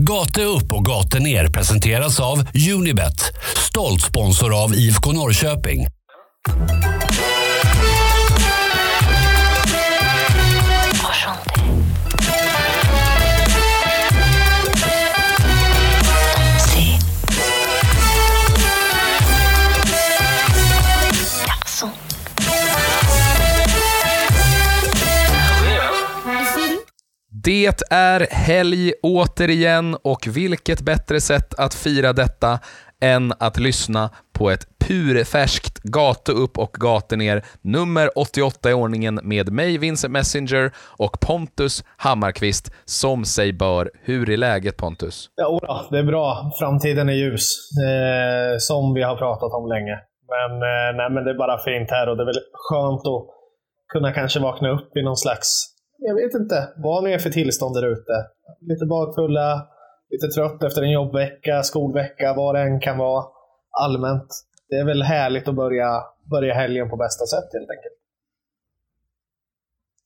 Gate upp och gate ner presenteras av Unibet, stolt sponsor av IFK Norrköping. Det är helg återigen och vilket bättre sätt att fira detta än att lyssna på ett purfärskt gatu upp och gatu ner nummer 88 i ordningen med mig, Vincent Messenger och Pontus Hammarkvist som sig bör. Hur är läget Pontus? Ja, det är bra. Framtiden är ljus. Eh, som vi har pratat om länge. Men, eh, nej, men det är bara fint här och det är väl skönt att kunna kanske vakna upp i någon slags jag vet inte vad ni är för tillstånd där ute. Lite bakfulla, lite trött efter en jobbvecka, skolvecka, vad det än kan vara. Allmänt. Det är väl härligt att börja, börja helgen på bästa sätt helt enkelt.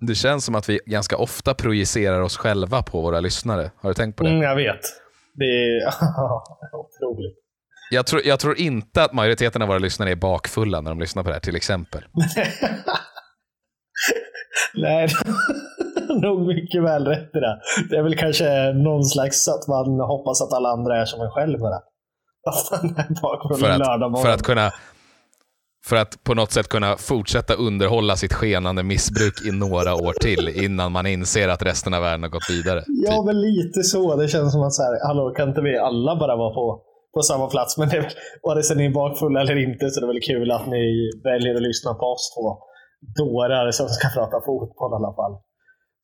Det känns som att vi ganska ofta projicerar oss själva på våra lyssnare. Har du tänkt på det? Mm, jag vet. Det är otroligt. Jag tror, jag tror inte att majoriteten av våra lyssnare är bakfulla när de lyssnar på det här, till exempel. Nej, nog mycket väl rätt i det. Det är väl kanske någon slags att man hoppas att alla andra är som en själv bara. för, att, för att kunna för att på något sätt kunna fortsätta underhålla sitt skenande missbruk i några år till innan man inser att resten av världen har gått vidare. Ja, typ. men lite så. Det känns som att så här, hallå, kan inte vi alla bara vara på, på samma plats? Men det, vare sig ni är bakfulla eller inte så det är väl kul att ni väljer att lyssna på oss två dårar som ska prata fotboll i alla fall.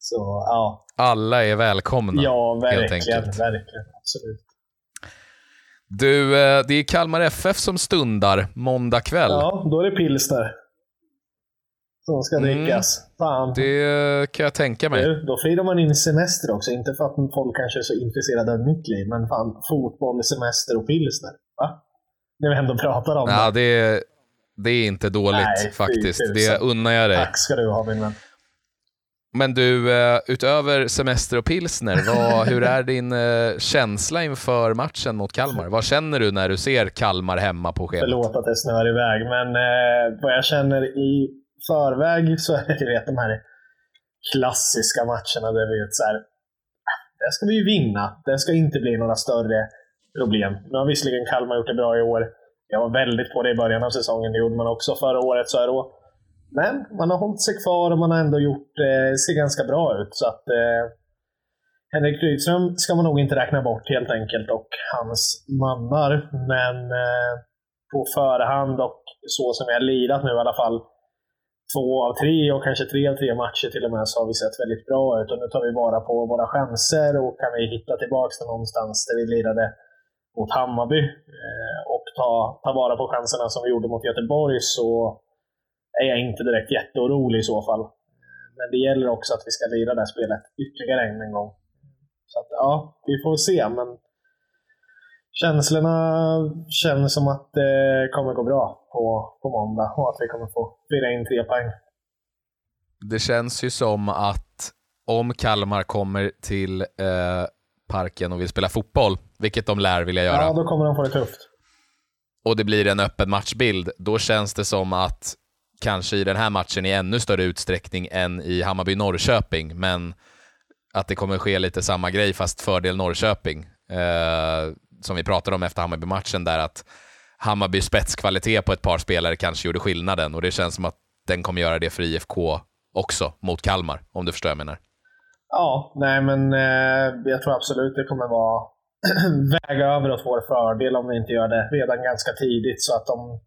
Så, ja. Alla är välkomna. Ja, verkligen. verkligen absolut. Du, eh, det är Kalmar FF som stundar måndag kväll. Ja, då är det pilsner. Som ska mm. drickas. Fan. Det kan jag tänka mig. Du, då firar man in semester också. Inte för att folk kanske är så intresserade av mitt liv, men fan, fotboll, semester och pilsner. Va? När vi ändå pratar om ja, det. det det är inte dåligt Nej, faktiskt. Det unnar jag dig. Tack ska du ha min vän. Men du, eh, utöver semester och pilsner, vad, hur är din eh, känsla inför matchen mot Kalmar? Vad känner du när du ser Kalmar hemma på schemat? Förlåt att det snöar iväg, men eh, vad jag känner i förväg så är det vet, de här klassiska matcherna där vi vet så här, där ska vi ju vinna. Det ska inte bli några större problem. Nu har visserligen Kalmar gjort det bra i år. Jag var väldigt på det i början av säsongen, det gjorde man också förra året. Så här då. Men man har hållit sig kvar och man har ändå gjort eh, ser ganska bra ut. Så att eh, Henrik Rydström ska man nog inte räkna bort helt enkelt och hans mannar. Men eh, på förhand och så som jag lirat nu i alla fall, två av tre och kanske tre av tre matcher till och med, så har vi sett väldigt bra ut. Och nu tar vi vara på våra chanser och kan vi hitta tillbaka till någonstans där vi lirade mot Hammarby eh, och ta, ta vara på chanserna som vi gjorde mot Göteborg så är jag inte direkt jätteorolig i så fall. Men det gäller också att vi ska lira det här spelet ytterligare en gång. Så att, ja, vi får se, men känslorna känns som att det kommer gå bra på, på måndag och att vi kommer få fira in tre poäng. Det känns ju som att om Kalmar kommer till eh, parken och vill spela fotboll, vilket de lär vilja göra. Ja, då kommer de få det tufft. Och det blir en öppen matchbild. Då känns det som att kanske i den här matchen i ännu större utsträckning än i Hammarby-Norrköping, men att det kommer ske lite samma grej fast fördel Norrköping. Eh, som vi pratade om efter Hammarby-matchen där att Hammarby spetskvalitet på ett par spelare kanske gjorde skillnaden och det känns som att den kommer göra det för IFK också mot Kalmar, om du förstår vad jag menar. Ja, nej men eh, jag tror absolut det kommer vara väga över åt vår fördel om vi inte gör det redan ganska tidigt. Så att de,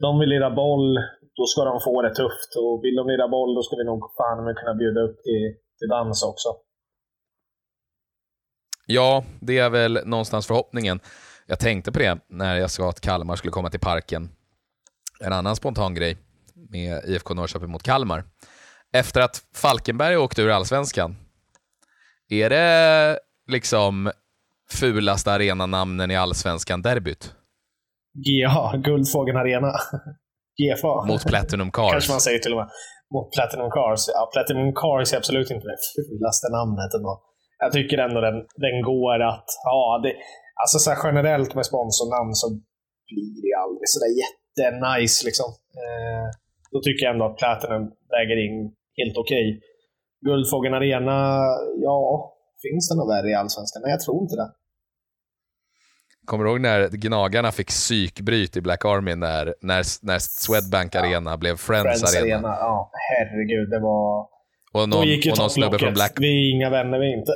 de vill lira boll, då ska de få det tufft. Och vill de lira boll, då ska vi nog fan kunna bjuda upp till, till dans också. Ja, det är väl någonstans förhoppningen. Jag tänkte på det när jag sa att Kalmar skulle komma till parken. En annan spontan grej med IFK Norrköping mot Kalmar efter att Falkenberg åkte ur allsvenskan, är det liksom fulaste arenanamnen i allsvenskan derbyt? GA, Guldfågeln Arena. GFA. Mot Platinum Cars. Kanske man säger till och med. Mot Platinum Cars. Ja, Platinum Cars är absolut inte det fulaste namnet ändå. jag tycker ändå den, den går att, ja, det, alltså så generellt med sponsornamn så blir det aldrig sådär jättenice liksom. Eh, då tycker jag ändå att Platinum väger in helt okej. Okay. Guldfågeln Arena, ja, finns det något värre i Allsvenskan? Nej, jag tror inte det. Kommer du ihåg när Gnagarna fick psykbryt i Black Army när, när, när Swedbank ja. Arena blev Friends, Friends Arena? Arena? Ja, herregud. Det var... Och någon, och någon snubbe från Black... Vi är inga vänner vi inte.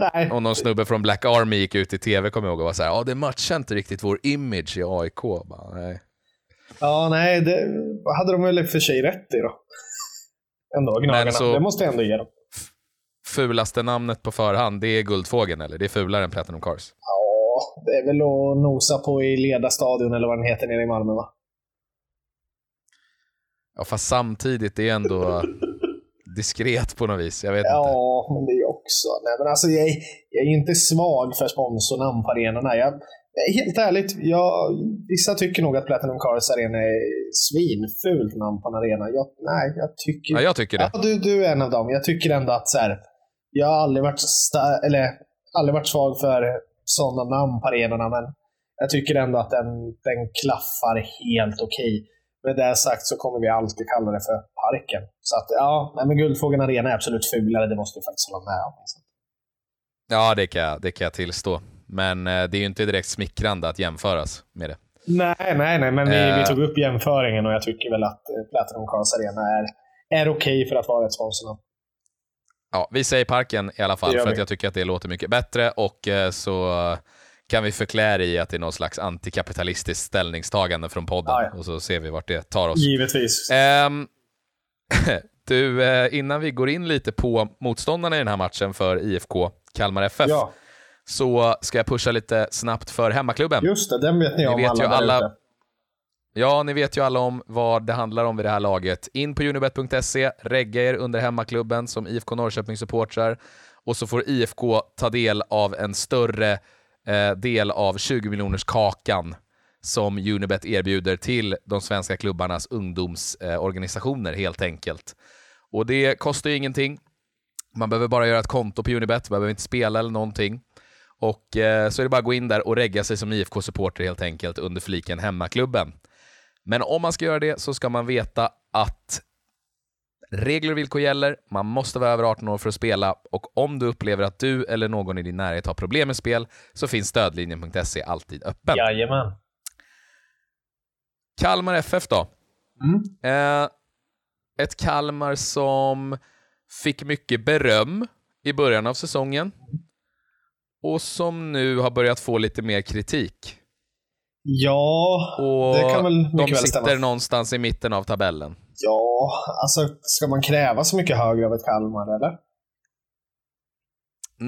Nej. Och någon snubbe från Black Army gick ut i tv, kommer jag ihåg, och var såhär, ja det matchar inte riktigt vår image i AIK. Bara, nej. Ja, nej, det hade de väl i och för sig rätt i då. Ändå, Gnagarna. Så, det måste jag ändå ge dem. Fulaste namnet på förhand, det är Guldfågeln, eller? Det är fulare än Platinum Cars? Ja, det är väl att nosa på i Leda stadion, eller vad den heter, nere i Malmö, va? Ja, fast samtidigt, det är ändå diskret på något vis. Jag vet ja, inte. Ja, men det är också... Nej, men alltså, jag, är, jag är inte svag för sponsornamn på arenorna. Jag, helt ärligt, jag, vissa tycker nog att Platinum Cars Arena är svinfult namn på en arena. Jag, nej, jag tycker... Ja, jag tycker det. Ja, du, du är en av dem. Jag tycker ändå att så här, jag har aldrig varit, eller, aldrig varit svag för sådana namn på arenorna, men jag tycker ändå att den, den klaffar helt okej. Okay. Med det sagt så kommer vi alltid kalla det för parken. Så att, ja, nej, men Guldfågeln Arena är absolut fulare, det måste du faktiskt hålla med om. Ja, det kan jag, det kan jag tillstå. Men eh, det är ju inte direkt smickrande att jämföras med det. Nej, nej, nej, men vi, uh, vi tog upp jämföringen och jag tycker väl att eh, Platinum Cars Arena är, är okej okay för att vara ett sponsornamn. Ja, vi säger parken i alla fall, för att jag tycker att det låter mycket bättre och eh, så kan vi förklä i att det är någon slags antikapitalistiskt ställningstagande från podden ah, ja. och så ser vi vart det tar oss. Givetvis. Um, du, innan vi går in lite på motståndarna i den här matchen för IFK Kalmar FF, ja. så ska jag pusha lite snabbt för hemmaklubben. Just det, den vet ni, ni om vet alla, alla Ja, ni vet ju alla om vad det handlar om vid det här laget. In på unibet.se, regga er under hemmaklubben som IFK Norrköping-supportrar och så får IFK ta del av en större eh, del av 20 miljoners kakan som Unibet erbjuder till de svenska klubbarnas ungdomsorganisationer eh, helt enkelt. Och det kostar ju ingenting. Man behöver bara göra ett konto på Unibet, man behöver inte spela eller någonting. Och eh, så är det bara att gå in där och regga sig som IFK-supporter helt enkelt under fliken hemmaklubben. Men om man ska göra det så ska man veta att regler och villkor gäller, man måste vara över 18 år för att spela och om du upplever att du eller någon i din närhet har problem med spel så finns stödlinjen.se alltid öppen. Jajamän. Kalmar FF då? Mm. Eh, ett Kalmar som fick mycket beröm i början av säsongen och som nu har börjat få lite mer kritik. Ja, och det kan väl mycket De sitter stämma. någonstans i mitten av tabellen. Ja, alltså ska man kräva så mycket högre av ett Kalmar, eller?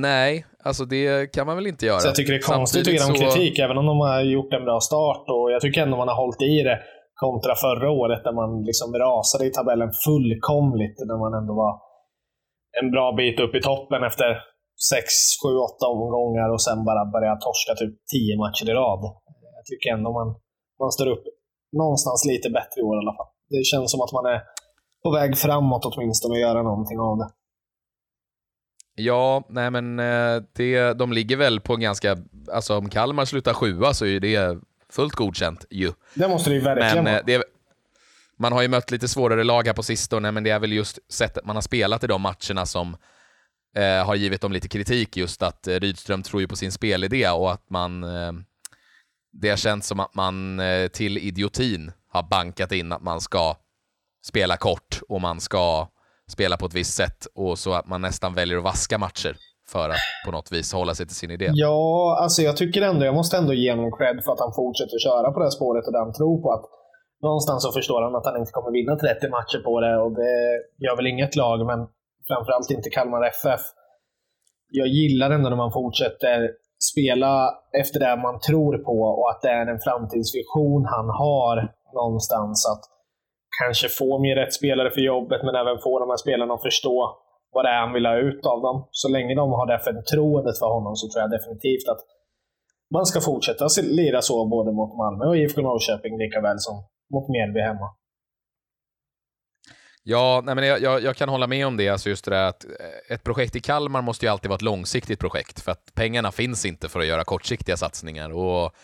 Nej, alltså det kan man väl inte göra. Så jag tycker det är konstigt att ge dem så... kritik, även om de har gjort en bra start. Och jag tycker ändå man har hållit i det kontra förra året, där man liksom rasade i tabellen fullkomligt. När man ändå var en bra bit upp i toppen efter 6, 7, 8 omgångar och sen bara började torska typ 10 matcher i rad. Jag tycker ändå man, man står upp någonstans lite bättre i år i alla fall. Det känns som att man är på väg framåt åtminstone och göra någonting av det. Ja, nej men eh, det, de ligger väl på en ganska, alltså om Kalmar slutar sjua så är det fullt godkänt ju. Det måste det ju verkligen men, eh, vara. man har ju mött lite svårare lag här på sistone, men det är väl just sättet man har spelat i de matcherna som eh, har givit dem lite kritik, just att eh, Rydström tror ju på sin spelidé och att man eh, det har känts som att man eh, till idiotin har bankat in att man ska spela kort och man ska spela på ett visst sätt och så att man nästan väljer att vaska matcher för att på något vis hålla sig till sin idé. Ja, alltså jag tycker ändå, jag måste ändå ge honom cred för att han fortsätter köra på det här spåret och den tror på att någonstans så förstår han att han inte kommer vinna 30 matcher på det och det gör väl inget lag, men framförallt inte Kalmar FF. Jag gillar ändå när man fortsätter spela efter det man tror på och att det är en framtidsvision han har någonstans. Att kanske få mer rätt spelare för jobbet, men även få de här spelarna att förstå vad det är han vill ha ut av dem. Så länge de har det förtroendet för honom så tror jag definitivt att man ska fortsätta lira så både mot Malmö och IFK Norrköping lika väl som mot Mjällby hemma. Ja, nej men jag, jag, jag, kan hålla med om det. Alltså just det där att eh, ett projekt i Kalmar måste ju alltid vara ett långsiktigt projekt, för att pengarna finns inte för att göra kortsiktiga satsningar. Och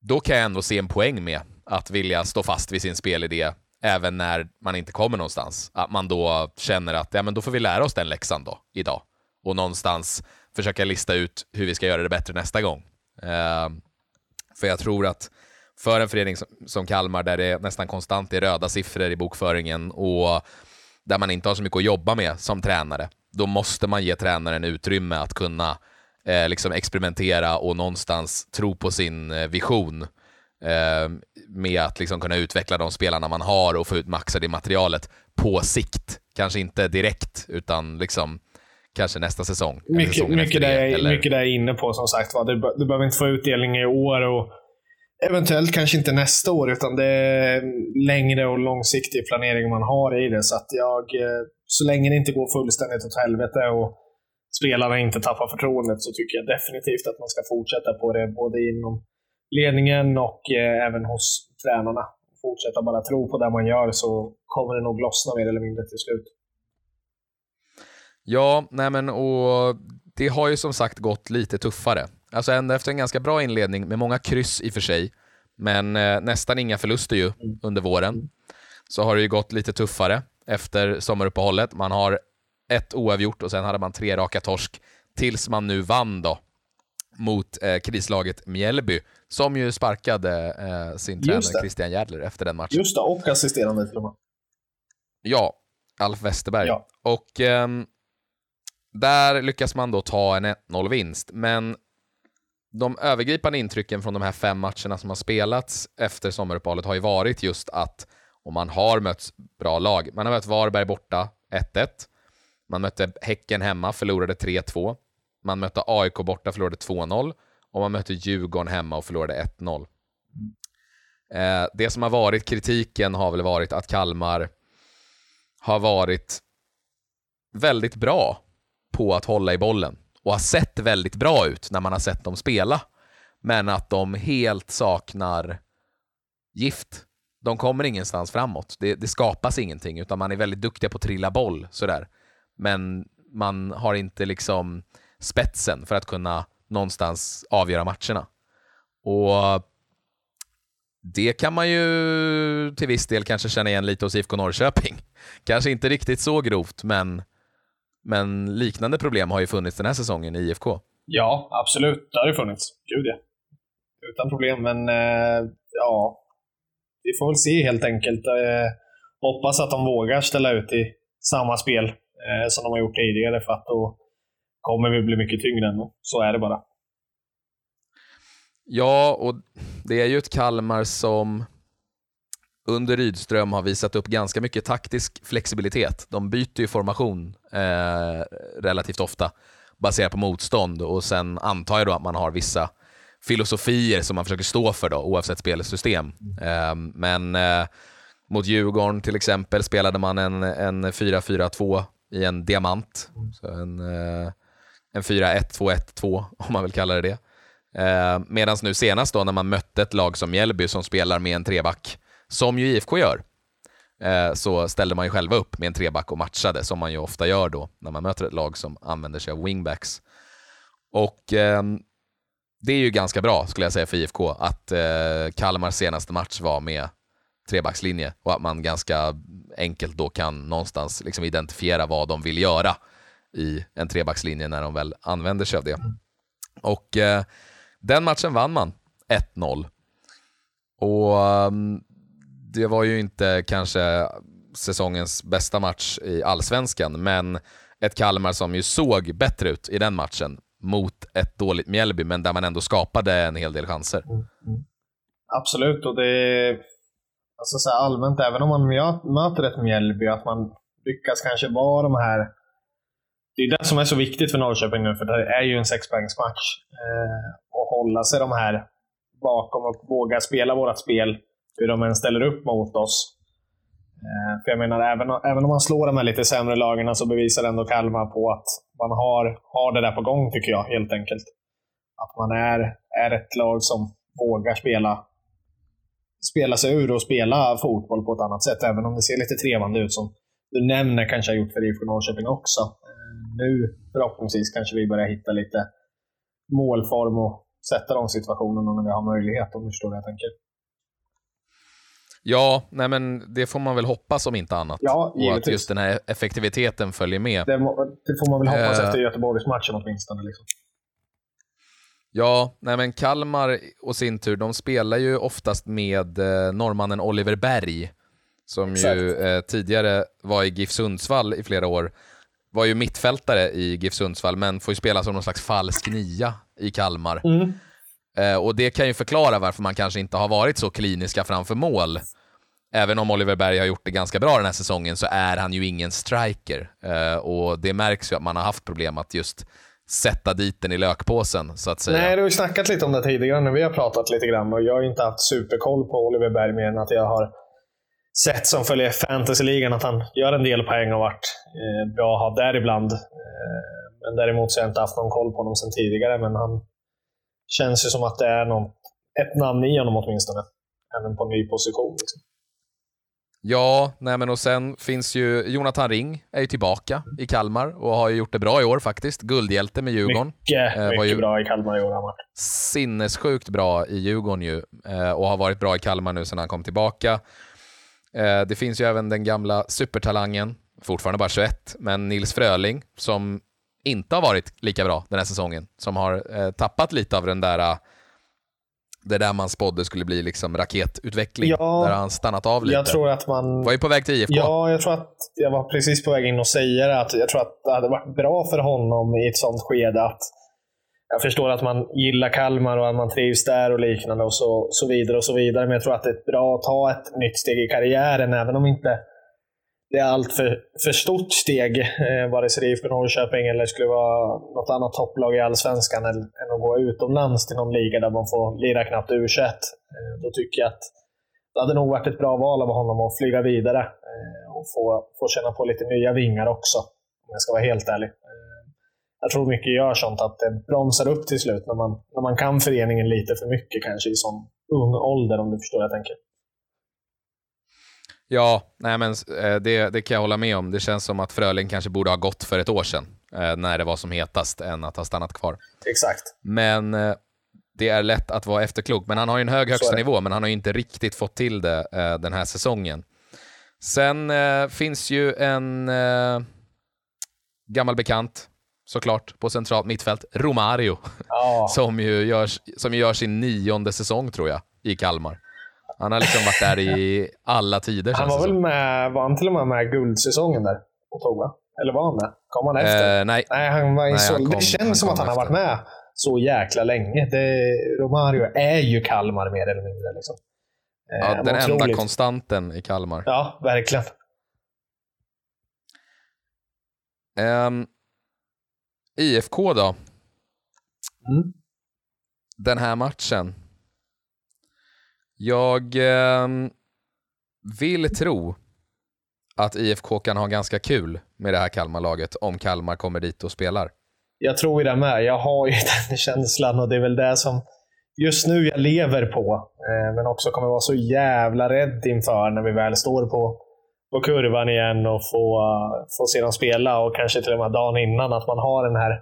då kan jag ändå se en poäng med att vilja stå fast vid sin spelidé även när man inte kommer någonstans. Att man då känner att ja, men då får vi lära oss den läxan då, idag. Och någonstans försöka lista ut hur vi ska göra det bättre nästa gång. Uh, för jag tror att för en förening som, som Kalmar, där det nästan konstant är röda siffror i bokföringen och där man inte har så mycket att jobba med som tränare, då måste man ge tränaren utrymme att kunna eh, liksom experimentera och någonstans tro på sin eh, vision eh, med att liksom kunna utveckla de spelarna man har och få ut maxade i materialet på sikt. Kanske inte direkt, utan liksom kanske nästa säsong. Mycket, mycket, det, det, eller... mycket det jag är inne på som sagt. Va? Du, du behöver inte få utdelning i år och Eventuellt kanske inte nästa år, utan det är längre och långsiktig planering man har i det. Så att jag, eh, så länge det inte går fullständigt åt helvete och spelarna inte tappar förtroendet så tycker jag definitivt att man ska fortsätta på det, både inom ledningen och eh, även hos tränarna. Fortsätta bara tro på det man gör så kommer det nog lossna mer eller mindre till slut. Ja, nej men och det har ju som sagt gått lite tuffare. Alltså ända efter en ganska bra inledning med många kryss i och för sig, men eh, nästan inga förluster ju under våren, så har det ju gått lite tuffare efter sommaruppehållet. Man har ett oavgjort och sen hade man tre raka torsk tills man nu vann då mot eh, krislaget Mjällby, som ju sparkade eh, sin tränare Christian Järdler efter den matchen. Just det, och assisterande till och med. Ja, Alf Westerberg. Ja. Och eh, där lyckas man då ta en 1-0-vinst, men de övergripande intrycken från de här fem matcherna som har spelats efter sommaruppehållet har ju varit just att och man har mött bra lag. Man har mött Varberg borta 1-1. Man mötte Häcken hemma, förlorade 3-2. Man mötte AIK borta, förlorade 2-0. Och man mötte Djurgården hemma och förlorade 1-0. Eh, det som har varit kritiken har väl varit att Kalmar har varit väldigt bra på att hålla i bollen och har sett väldigt bra ut när man har sett dem spela. Men att de helt saknar gift. De kommer ingenstans framåt. Det, det skapas ingenting, utan man är väldigt duktiga på att trilla boll sådär. Men man har inte liksom spetsen för att kunna någonstans avgöra matcherna. Och det kan man ju till viss del kanske känna igen lite hos IFK Norrköping. Kanske inte riktigt så grovt, men men liknande problem har ju funnits den här säsongen i IFK. Ja, absolut. Det har ju funnits. Gud ja. Utan problem, men eh, ja. Vi får väl se helt enkelt. Eh, hoppas att de vågar ställa ut i samma spel eh, som de har gjort tidigare, för att då kommer vi bli mycket tyngre ändå. Så är det bara. Ja, och det är ju ett Kalmar som under Rydström har visat upp ganska mycket taktisk flexibilitet. De byter ju formation eh, relativt ofta baserat på motstånd och sen antar jag då att man har vissa filosofier som man försöker stå för då, oavsett spelsystem. Eh, men eh, mot Djurgården till exempel spelade man en, en 4-4-2 i en diamant. Så en, eh, en 4-1-2-1-2 om man vill kalla det det. Eh, Medan nu senast då när man mötte ett lag som Mjällby som spelar med en treback som ju IFK gör, eh, så ställde man ju själva upp med en treback och matchade, som man ju ofta gör då när man möter ett lag som använder sig av wingbacks. Och eh, det är ju ganska bra, skulle jag säga, för IFK att eh, Kalmars senaste match var med trebackslinje och att man ganska enkelt då kan någonstans liksom identifiera vad de vill göra i en trebackslinje när de väl använder sig av det. Och eh, den matchen vann man 1-0. Och um, det var ju inte kanske säsongens bästa match i allsvenskan, men ett Kalmar som ju såg bättre ut i den matchen mot ett dåligt Mjällby, men där man ändå skapade en hel del chanser. Mm. Absolut, och det är alltså så allmänt, även om man möter ett Mjällby, att man lyckas kanske vara de här det är det som är så viktigt för Norrköping nu, för det är ju en sexpoängsmatch. Eh, och hålla sig de här bakom och våga spela vårt spel hur de än ställer upp mot oss. Eh, för jag menar, även, även om man slår de här lite sämre lagen så bevisar ändå Kalmar på att man har, har det där på gång, tycker jag, helt enkelt. Att man är, är ett lag som vågar spela, spela sig ur och spela fotboll på ett annat sätt. Även om det ser lite trevande ut som du nämner kanske har gjort för IFK Norrköping också. Eh, nu förhoppningsvis kanske vi börjar hitta lite målform och sätta de situationerna när vi har möjlighet, om du förstår vad jag tänker. Ja, nej men det får man väl hoppas om inte annat. Ja, och att just den här effektiviteten följer med. Det, det får man väl hoppas uh, efter Göteborgsmatchen åtminstone. Liksom. Ja, nej men Kalmar och sin tur, de spelar ju oftast med eh, norrmannen Oliver Berg, som Exakt. ju eh, tidigare var i GIF Sundsvall i flera år. Var ju mittfältare i GIF Sundsvall, men får ju spela som någon slags falsk nia i Kalmar. Mm. Eh, och Det kan ju förklara varför man kanske inte har varit så kliniska framför mål. Även om Oliver Berg har gjort det ganska bra den här säsongen så är han ju ingen striker. Eh, och Det märks ju att man har haft problem att just sätta dit den i lökpåsen, så att säga. Nej, du har ju snackat lite om det tidigare när vi har pratat lite grann och jag har inte haft superkoll på Oliver Berg mer än att jag har sett som följer fantasyligan att han gör en del poäng och varit eh, bra att ha där ibland. Eh, men däremot så har jag inte haft någon koll på honom sedan tidigare, men han känns ju som att det är någon, ett namn i honom åtminstone. Även på en ny position. Liksom. Ja, nej men och sen finns ju Jonathan Ring är ju tillbaka i Kalmar och har ju gjort det bra i år faktiskt. Guldhjälte med Djurgården. Mycket, eh, mycket bra i Kalmar i år. Han Sinnessjukt bra i Djurgården ju eh, och har varit bra i Kalmar nu sedan han kom tillbaka. Eh, det finns ju även den gamla supertalangen, fortfarande bara 21, men Nils Fröling som inte har varit lika bra den här säsongen. Som har eh, tappat lite av den där det där man spådde skulle bli liksom raketutveckling. Ja, där han stannat av lite. Jag tror att man... Var ju på väg till IFK. Ja, jag tror att jag var precis på väg in och säga det. Att jag tror att det hade varit bra för honom i ett sånt skede att jag förstår att man gillar Kalmar och att man trivs där och liknande och så, så vidare och så vidare. Men jag tror att det är bra att ta ett nytt steg i karriären, även om inte det är allt för, för stort steg, eh, vare sig det är IFK Norrköping eller skulle vara något annat topplag i Allsvenskan, än, än att gå utomlands till någon liga där man får lira knappt u eh, Då tycker jag att det hade nog varit ett bra val av honom att flyga vidare eh, och få, få känna på lite nya vingar också, om jag ska vara helt ärlig. Eh, jag tror mycket gör sånt, att det bromsar upp till slut när man, när man kan föreningen lite för mycket kanske i sån ung ålder, om du förstår vad jag tänker. Ja, nej men eh, det, det kan jag hålla med om. Det känns som att Fröling kanske borde ha gått för ett år sedan, eh, när det var som hetast, än att ha stannat kvar. Exakt. Men eh, det är lätt att vara efterklok. Men han har ju en hög högsta nivå, men han har ju inte riktigt fått till det den här säsongen. Sen finns ju en gammal bekant, såklart, på centralt mittfält, Romario, oh. som, ju gör, som gör sin nionde säsong, tror jag, i Kalmar. Han har liksom varit där i alla tider. Han var väl med, var han till och med med guldsäsongen där och tog va? Eller var han med? Kom han efter? Eh, nej. nej, han var nej, så, han kom, det känns som att han har varit med så jäkla länge. Det, Romario är ju Kalmar mer eller mindre. Liksom. Eh, ja, den otroligt. enda konstanten i Kalmar. Ja, verkligen. Um, IFK då? Mm. Den här matchen. Jag eh, vill tro att IFK kan ha ganska kul med det här Kalmarlaget om Kalmar kommer dit och spelar. Jag tror det med. Jag har ju den känslan och det är väl det som just nu jag lever på. Eh, men också kommer vara så jävla rädd inför när vi väl står på, på kurvan igen och får, få se dem spela och kanske till och med dagen innan att man har den här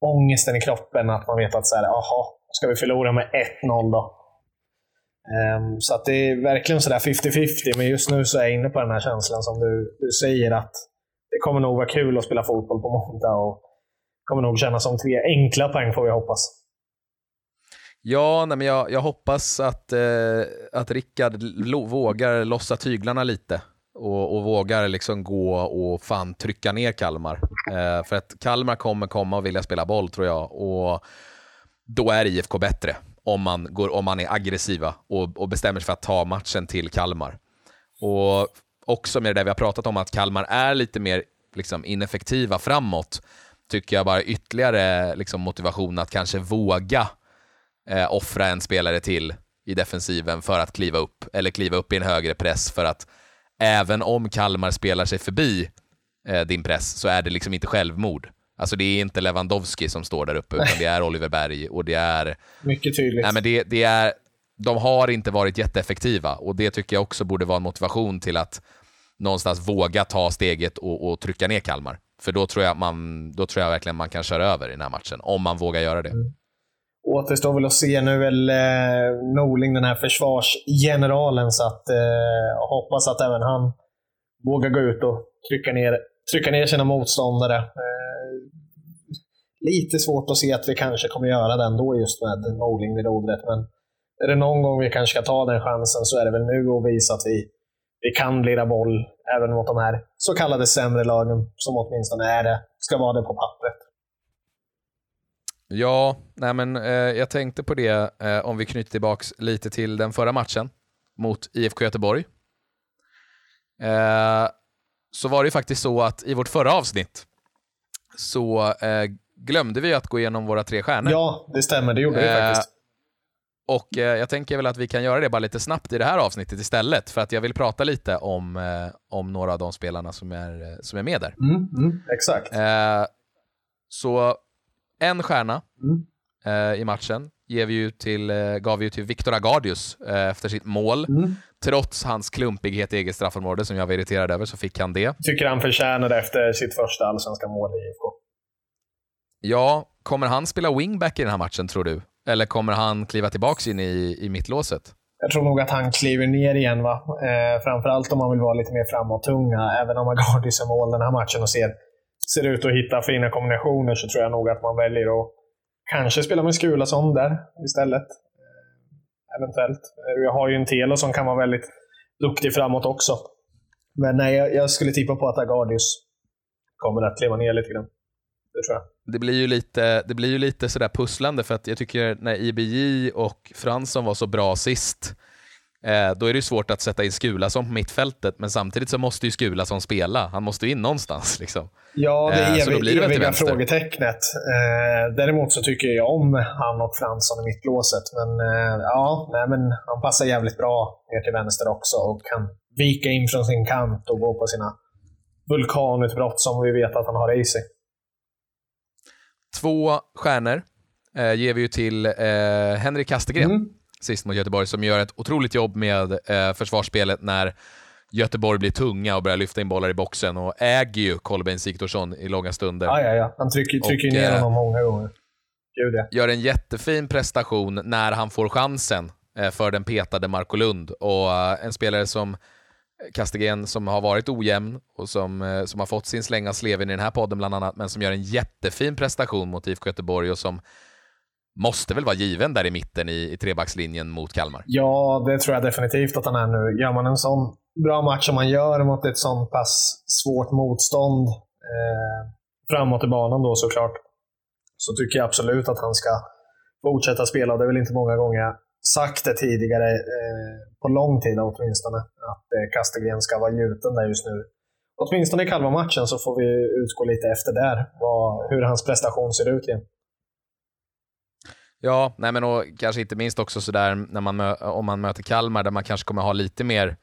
ångesten i kroppen. Att man vet att så här, aha, ska vi förlora med 1-0 då? Um, så att det är verkligen sådär 50-50, men just nu så är jag inne på den här känslan som du, du säger att det kommer nog vara kul att spela fotboll på måndag och kommer nog kännas som tre enkla poäng får vi hoppas. Ja, nej men jag, jag hoppas att, eh, att Rickard vågar lossa tyglarna lite och, och, vågar liksom gå och fan trycka ner Kalmar. Eh, för att Kalmar kommer komma och vilja spela boll tror jag och då är IFK bättre om man, går, om man är aggressiva och, och bestämmer sig för att ta matchen till Kalmar. Och också med det där vi har pratat om, att Kalmar är lite mer liksom, ineffektiva framåt, tycker jag bara ytterligare liksom, motivation att kanske våga eh, offra en spelare till i defensiven för att kliva upp, eller kliva upp i en högre press för att även om Kalmar spelar sig förbi eh, din press så är det liksom inte självmord. Alltså det är inte Lewandowski som står där uppe, utan det är Oliver Berg och det är... Mycket tydligt. Nej, men det, det är, de har inte varit jätteeffektiva och det tycker jag också borde vara en motivation till att någonstans våga ta steget och, och, trycka ner Kalmar. För då tror, jag man, då tror jag verkligen man kan köra över i den här matchen, om man vågar göra det. Mm. Återstår väl att se nu väl eh, Norling, den här försvarsgeneralen, så att eh, hoppas att även han vågar gå ut och trycka ner, trycka ner sina motståndare. Eh, lite svårt att se att vi kanske kommer göra det ändå just med Norling vid rodret, men är det någon gång vi kanske ska ta den chansen så är det väl nu och visa att vi, vi kan lira boll även mot de här så kallade sämre lagen som åtminstone är det, ska vara det på pappret. Ja, nej men, eh, jag tänkte på det eh, om vi knyter tillbaka lite till den förra matchen mot IFK Göteborg. Eh, så var det ju faktiskt så att i vårt förra avsnitt så eh, glömde vi att gå igenom våra tre stjärnor. Ja, det stämmer. Det gjorde vi eh, faktiskt. Och eh, jag tänker väl att vi kan göra det bara lite snabbt i det här avsnittet istället, för att jag vill prata lite om, eh, om några av de spelarna som är, som är med där. Mm, mm, exakt. Så en stjärna mm. i matchen ger vi ju till, gav vi ju till Viktor Agardius efter sitt mål. Mm. Trots hans klumpighet i eget straffområde, som jag var irriterad över, så fick han det. Tycker han förtjänade efter sitt första allsvenska mål i IFK. Ja, kommer han spela wingback i den här matchen, tror du? Eller kommer han kliva tillbaka in i, i mittlåset? Jag tror nog att han kliver ner igen. Va? Eh, framförallt om han vill vara lite mer framåt-tunga. Eh, även om Agardis är mål den här matchen och ser, ser ut att hitta fina kombinationer så tror jag nog att man väljer att kanske spela med Skulason där istället. Eh, eventuellt. Eh, jag har ju en Telo som kan vara väldigt duktig framåt också. Men nej, jag, jag skulle tippa på att Agardius kommer att kliva ner lite grann. Det tror jag det blir ju lite, det blir ju lite sådär pusslande för att jag tycker när IBJ och Fransson var så bra sist, eh, då är det svårt att sätta in Skulason på mittfältet, men samtidigt så måste ju Skulason spela. Han måste ju in någonstans. Liksom. Ja, det är eh, evig, det eviga frågetecknet. Eh, däremot så tycker jag om han och Fransson i mittlåset, men eh, ja, nej, men han passar jävligt bra ner till vänster också och kan vika in från sin kant och gå på sina vulkanutbrott som vi vet att han har i sig. Två stjärnor eh, ger vi ju till eh, Henrik Kastegren, mm. sist mot Göteborg, som gör ett otroligt jobb med eh, försvarsspelet när Göteborg blir tunga och börjar lyfta in bollar i boxen och äger ju Kolbeinn Sigthorsson i långa stunder. Ja, ja, ja. Han trycker, trycker och, ner eh, honom många gånger. Gud, ja. Gör en jättefin prestation när han får chansen eh, för den petade Marco Lund och eh, en spelare som Kastegren som har varit ojämn och som, eh, som har fått sin släng av sleven i den här podden bland annat, men som gör en jättefin prestation mot IFK Göteborg och som måste väl vara given där i mitten i, i trebackslinjen mot Kalmar? Ja, det tror jag definitivt att han är nu. Gör man en sån bra match som man gör mot ett sånt pass svårt motstånd eh, framåt i banan då såklart, så tycker jag absolut att han ska fortsätta spela. Det är väl inte många gånger sagt det tidigare, eh, på lång tid åtminstone, att eh, Kastegren ska vara gjuten där just nu. Åtminstone i Kalmar-matchen så får vi utgå lite efter där, vad, hur hans prestation ser ut igen. Ja, nej men och kanske inte minst också sådär när man om man möter Kalmar där man kanske kommer ha lite mer,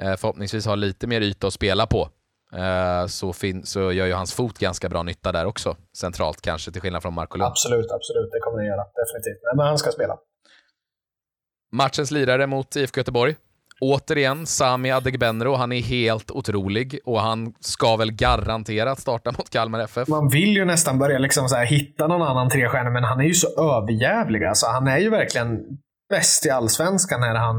eh, förhoppningsvis ha lite mer yta att spela på. Eh, så, fin, så gör ju hans fot ganska bra nytta där också, centralt kanske, till skillnad från Marko Lund. Absolut, absolut. Det kommer det göra. Definitivt. Nej, men han ska spela. Matchens lirare mot IFK Göteborg. Återigen, Sami Adegbenro. Han är helt otrolig och han ska väl garanterat starta mot Kalmar FF. Man vill ju nästan börja liksom så hitta någon annan trestjärna, men han är ju så överjävlig. Alltså, han är ju verkligen bäst i allsvenskan när han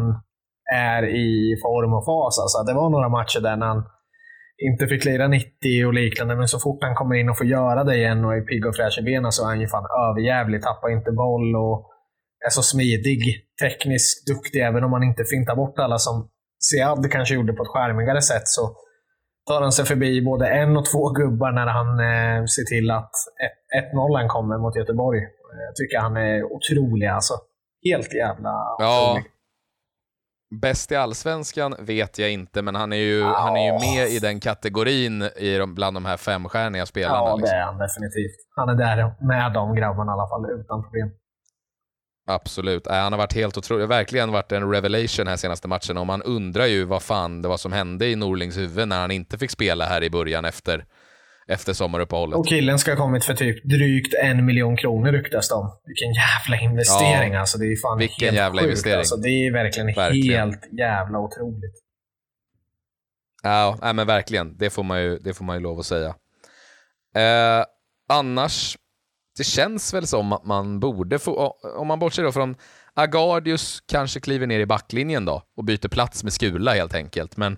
är i form och fas. Alltså, det var några matcher där när han inte fick lira 90 och liknande, men så fort han kommer in och får göra det igen och är pigg och fräsch i benen så är han ju fan överjävlig. Tappar inte boll och är så smidig, tekniskt duktig, även om man inte fintar bort alla som Sead kanske gjorde på ett skärmigare sätt, så tar han sig förbi både en och två gubbar när han eh, ser till att 1-0 kommer mot Göteborg. Jag tycker han är otrolig alltså. Helt jävla ja. otrolig. Bäst i allsvenskan vet jag inte, men han är ju, ja. han är ju med i den kategorin i de, bland de här femstjärniga spelarna. Ja, liksom. det är han definitivt. Han är där med de grabbarna i alla fall, utan problem. Absolut. Han har varit helt otrolig. Verkligen varit en revelation här senaste matchen och man undrar ju vad fan det var som hände i Norlings huvud när han inte fick spela här i början efter, efter sommaruppehållet. Och killen ska ha kommit för typ drygt en miljon kronor ryktas det om. Vilken jävla investering ja, alltså. Det är fan vilken helt jävla sjukt, investering. Alltså. Det är verkligen, verkligen, helt jävla otroligt. Ja, nej, men verkligen. Det får man ju, det får man ju lov att säga. Eh, annars, det känns väl som att man borde få, om man bortser då från Agardius kanske kliver ner i backlinjen då och byter plats med Skula helt enkelt. Men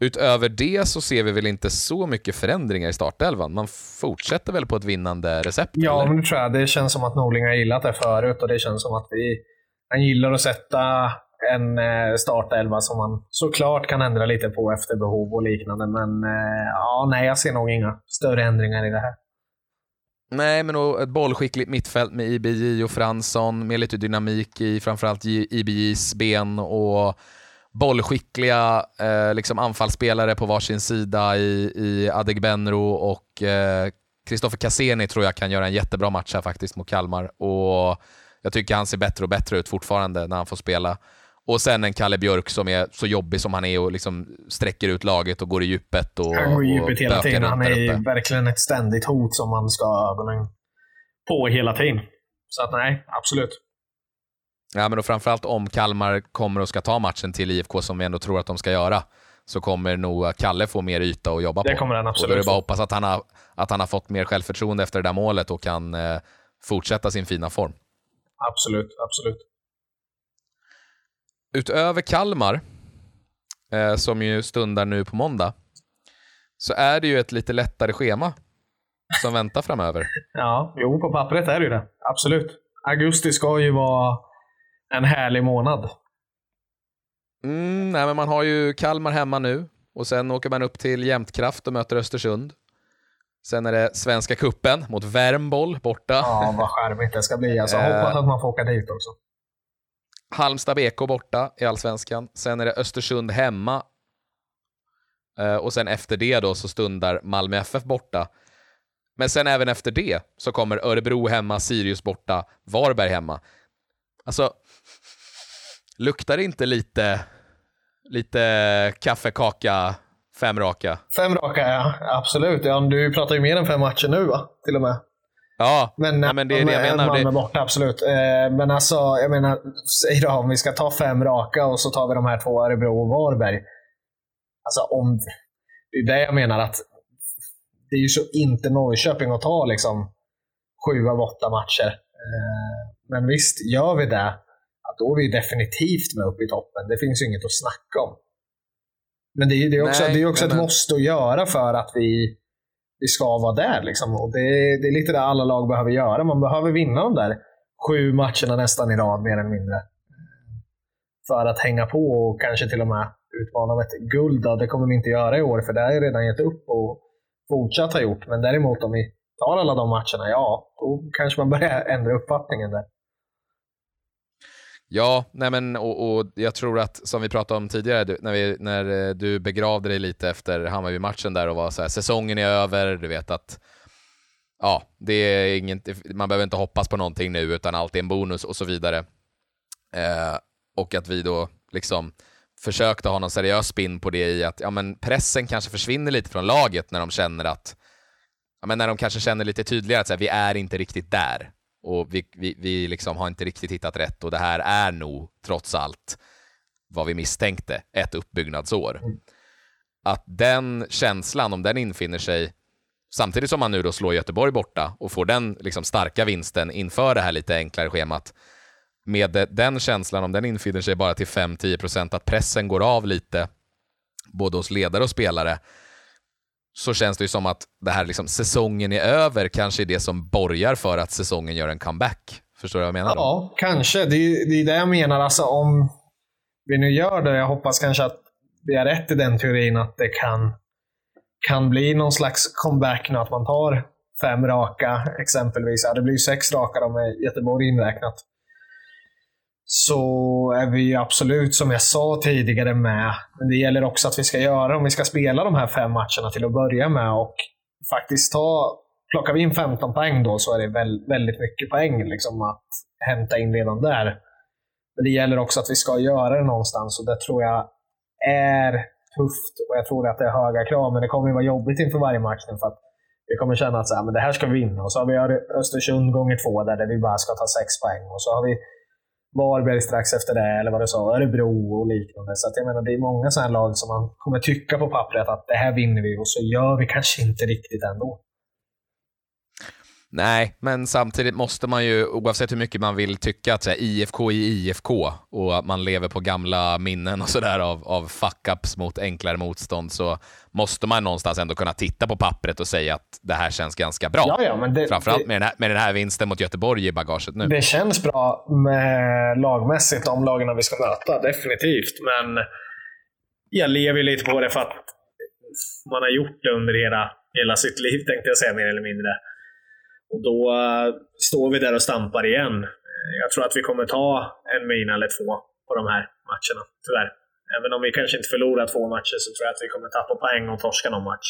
utöver det så ser vi väl inte så mycket förändringar i startelvan. Man fortsätter väl på ett vinnande recept? Ja, eller? men det tror jag. Det känns som att Norling har gillat det förut och det känns som att vi, han gillar att sätta en eh, startelva som man såklart kan ändra lite på efter behov och liknande. Men eh, ja, nej, jag ser nog inga större ändringar i det här. Nej, men ett bollskickligt mittfält med IBJ och Fransson, med lite dynamik i framförallt IBJs ben och bollskickliga eh, liksom anfallsspelare på varsin sida i, i Adegbenro och Kristoffer eh, Cassini tror jag kan göra en jättebra match här faktiskt mot Kalmar. Och jag tycker han ser bättre och bättre ut fortfarande när han får spela. Och sen en Kalle Björk som är så jobbig som han är och liksom sträcker ut laget och går i djupet. Och, han går i djupet hela tiden. Han är verkligen ett ständigt hot som man ska ha ögonen på hela tiden. Så att nej, absolut. Ja, men och framförallt om Kalmar kommer och ska ta matchen till IFK, som vi ändå tror att de ska göra, så kommer nog Kalle få mer yta att jobba det på. Det kommer han absolut och då är det bara att hoppas att han, har, att han har fått mer självförtroende efter det där målet och kan eh, fortsätta sin fina form. Absolut, absolut utöver Kalmar, eh, som ju stundar nu på måndag, så är det ju ett lite lättare schema som väntar framöver. Ja, jo, på pappret är det ju det. Absolut. Augusti ska ju vara en härlig månad. Mm, nej, men man har ju Kalmar hemma nu och sen åker man upp till Jämtkraft och möter Östersund. Sen är det Svenska Kuppen mot Värmboll borta. Ja, vad charmigt det ska bli. Alltså, hoppas att man får åka dit också. Halmstad BK borta i allsvenskan. Sen är det Östersund hemma. Eh, och sen efter det då så stundar Malmö FF borta. Men sen även efter det så kommer Örebro hemma, Sirius borta, Varberg hemma. Alltså, luktar det inte lite, lite kaffekaka, fem raka? Fem raka, ja. Absolut. Ja, du pratar ju mer än fem matcher nu, va? Till och med. Ja, men, ja, men det är det jag menar. Malmö borta, absolut. Eh, men alltså, jag menar, säg då om vi ska ta fem raka och så tar vi de här två Örebro och Varberg. Alltså om... Det är det jag menar att det är ju så inte Norrköping att ta liksom sju av åtta matcher. Eh, men visst, gör vi det, då är vi definitivt med upp i toppen. Det finns ju inget att snacka om. Men det är, det är också, Nej, det är också ett måste att göra för att vi vi ska vara där. Liksom. Och det, det, är lite det alla lag behöver göra. Man behöver vinna de där sju matcherna nästan i rad, mer eller mindre. För att hänga på och kanske till och med utmana om ett guld. Då. Det kommer vi inte göra i år, för det har jag redan gett upp och fortsatt ha gjort. Men däremot om vi tar alla de matcherna, ja, då kanske man börjar ändra uppfattningen där. Ja, nej men, och, och, jag tror att, som vi pratade om tidigare, när, vi, när eh, du begravde dig lite efter Hammarby-matchen där och var så här, säsongen är över, du vet att ja, det är inget, man behöver inte hoppas på någonting nu, utan allt är en bonus och så vidare. Eh, och att vi då liksom försökte ha någon seriös spin på det i att ja, men pressen kanske försvinner lite från laget när de känner att ja, men när de kanske känner lite tydligare att så här, vi är inte riktigt där och vi, vi, vi liksom har inte riktigt hittat rätt och det här är nog trots allt vad vi misstänkte, ett uppbyggnadsår. Att den känslan, om den infinner sig samtidigt som man nu då slår Göteborg borta och får den liksom starka vinsten inför det här lite enklare schemat, med den känslan, om den infinner sig bara till 5-10 procent att pressen går av lite, både hos ledare och spelare, så känns det ju som att det här liksom, säsongen är över kanske är det som borgar för att säsongen gör en comeback. Förstår du vad jag menar? Då? Ja, kanske. Det är, det är det jag menar. Alltså, om vi nu gör det, jag hoppas kanske att vi har rätt i den teorin att det kan, kan bli någon slags comeback nu, att man tar fem raka exempelvis. Ja, det blir ju sex raka då med Göteborg inräknat så är vi absolut, som jag sa tidigare, med. Men det gäller också att vi ska göra, om vi ska spela de här fem matcherna till att börja med och faktiskt ta, plockar vi in 15 poäng då så är det väldigt mycket poäng liksom, att hämta in redan där. Men det gäller också att vi ska göra det någonstans och det tror jag är tufft och jag tror att det är höga krav, men det kommer ju vara jobbigt inför varje match nu för att vi kommer känna att så här, men det här ska vi vinna. Och så har vi Östersund gånger två där, där vi bara ska ta sex poäng. Och så har vi Varberg strax efter det, eller vad du sa, Örebro och liknande. Så att jag menar, det är många sådana lag som man kommer tycka på pappret att det här vinner vi och så gör vi kanske inte riktigt ändå. Nej, men samtidigt måste man ju, oavsett hur mycket man vill tycka att här, IFK är IFK och man lever på gamla minnen och sådär av, av fuck-ups mot enklare motstånd, så måste man någonstans ändå kunna titta på pappret och säga att det här känns ganska bra. Ja, ja, men det, Framförallt med den, här, med den här vinsten mot Göteborg i bagaget nu. Det känns bra med lagmässigt, de lagen vi ska möta, definitivt. Men jag lever lite på det för att man har gjort det under hela, hela sitt liv, tänkte jag säga, mer eller mindre. Och då uh, står vi där och stampar igen. Eh, jag tror att vi kommer ta en mina eller två på de här matcherna, tyvärr. Även om vi kanske inte förlorar två matcher så tror jag att vi kommer tappa poäng och torska någon match.